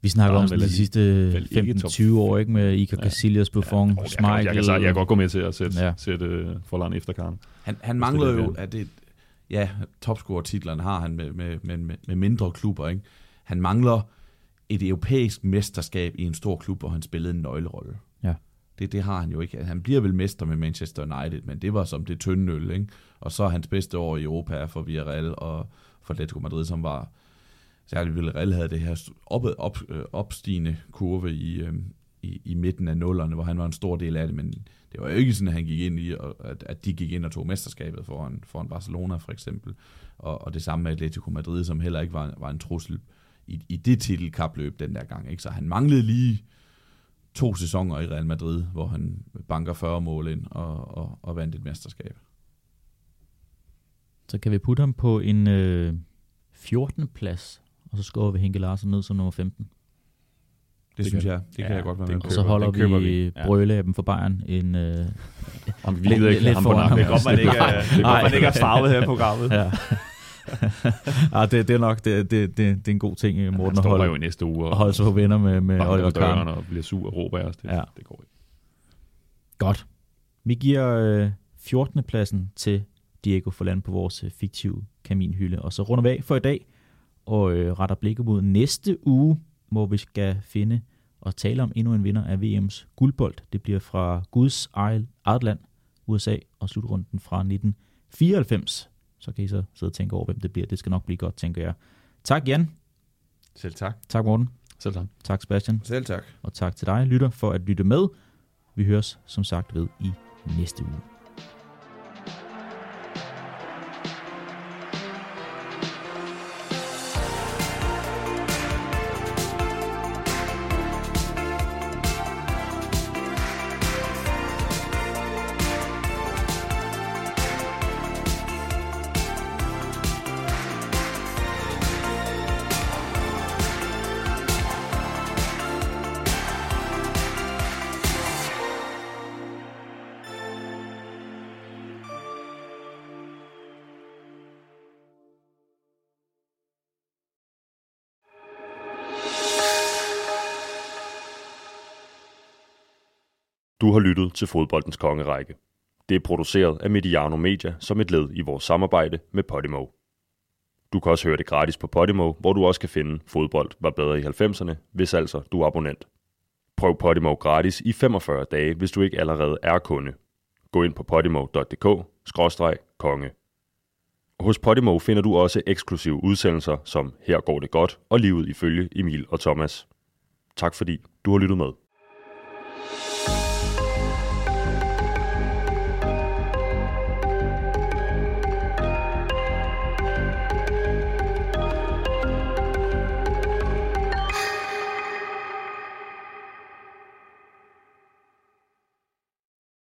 Vi snakker om de sidste 15-20 år, ikke? Med Iker ja. Casillas, Buffon, ja, Schmeichel. Jeg, jeg, jeg, jeg kan godt gå med til at sætte, ja. sætte uh, efter Karen. Han, han mangler jo, at det, ja, topscorer-titlerne har han med, med, med, med mindre klubber, ikke? Han mangler et europæisk mesterskab i en stor klub, hvor han spillede en nøglerolle. Det, det har han jo ikke. Han bliver vel mester med Manchester United, men det var som det tynde øl, ikke? Og så hans bedste år i Europa for Villarreal og for Atletico Madrid, som var særligt Villarreal havde det her op, op, øh, opstigende kurve i, øh, i, i midten af nullerne, hvor han var en stor del af det, men det var jo ikke sådan, at han gik ind i, at, at de gik ind og tog mesterskabet foran, foran Barcelona for eksempel, og, og det samme med Atletico Madrid, som heller ikke var, var en trussel i, i det titelkapløb den der gang. Ikke? Så han manglede lige to sæsoner i Real Madrid, hvor han banker 40 mål ind og, og, og vandt et mesterskab. Så kan vi putte ham på en øh, 14. plads, og så skårer vi Henke Larsen ned som nummer 15. Det, det synes kan, jeg, det ja, kan jeg godt være med. Og så holder vi, vi. brøle af dem for Bayern en, øh, Om vi lidt, ikke lidt foran ham. Det er godt, man ikke, er, man ikke er farvet her på programmet. ja. Ja, det, det er nok det, det, det, det er en god ting, Morten, ja, at holde, jo i næste uge og, holde sig på venner med, med Oliver Kahn. og bliver sur og råber af os. Det, ja. det går ikke. Godt. Vi giver øh, 14. pladsen til Diego Forland på vores øh, fiktive kaminhylde. Og så runder vi af for i dag og øh, retter blikket mod næste uge, hvor vi skal finde og tale om endnu en vinder af VM's guldbold. Det bliver fra Guds eget land, USA, og slutrunden fra 1994 så kan I så sidde og tænke over, hvem det bliver. Det skal nok blive godt, tænker jeg. Tak, Jan. Selv tak. Tak, Morten. Selv tak. Tak, Sebastian. Selv tak. Og tak til dig, lytter, for at lytte med. Vi høres, som sagt, ved i næste uge. Du har lyttet til Fodboldens Kongerække. Det er produceret af Mediano Media som et led i vores samarbejde med Podimo. Du kan også høre det gratis på Podimo, hvor du også kan finde Fodbold var bedre i 90'erne, hvis altså du er abonnent. Prøv Podimo gratis i 45 dage, hvis du ikke allerede er kunde. Gå ind på podimo.dk-konge. Hos Podimo finder du også eksklusive udsendelser som Her går det godt og livet ifølge Emil og Thomas. Tak fordi du har lyttet med.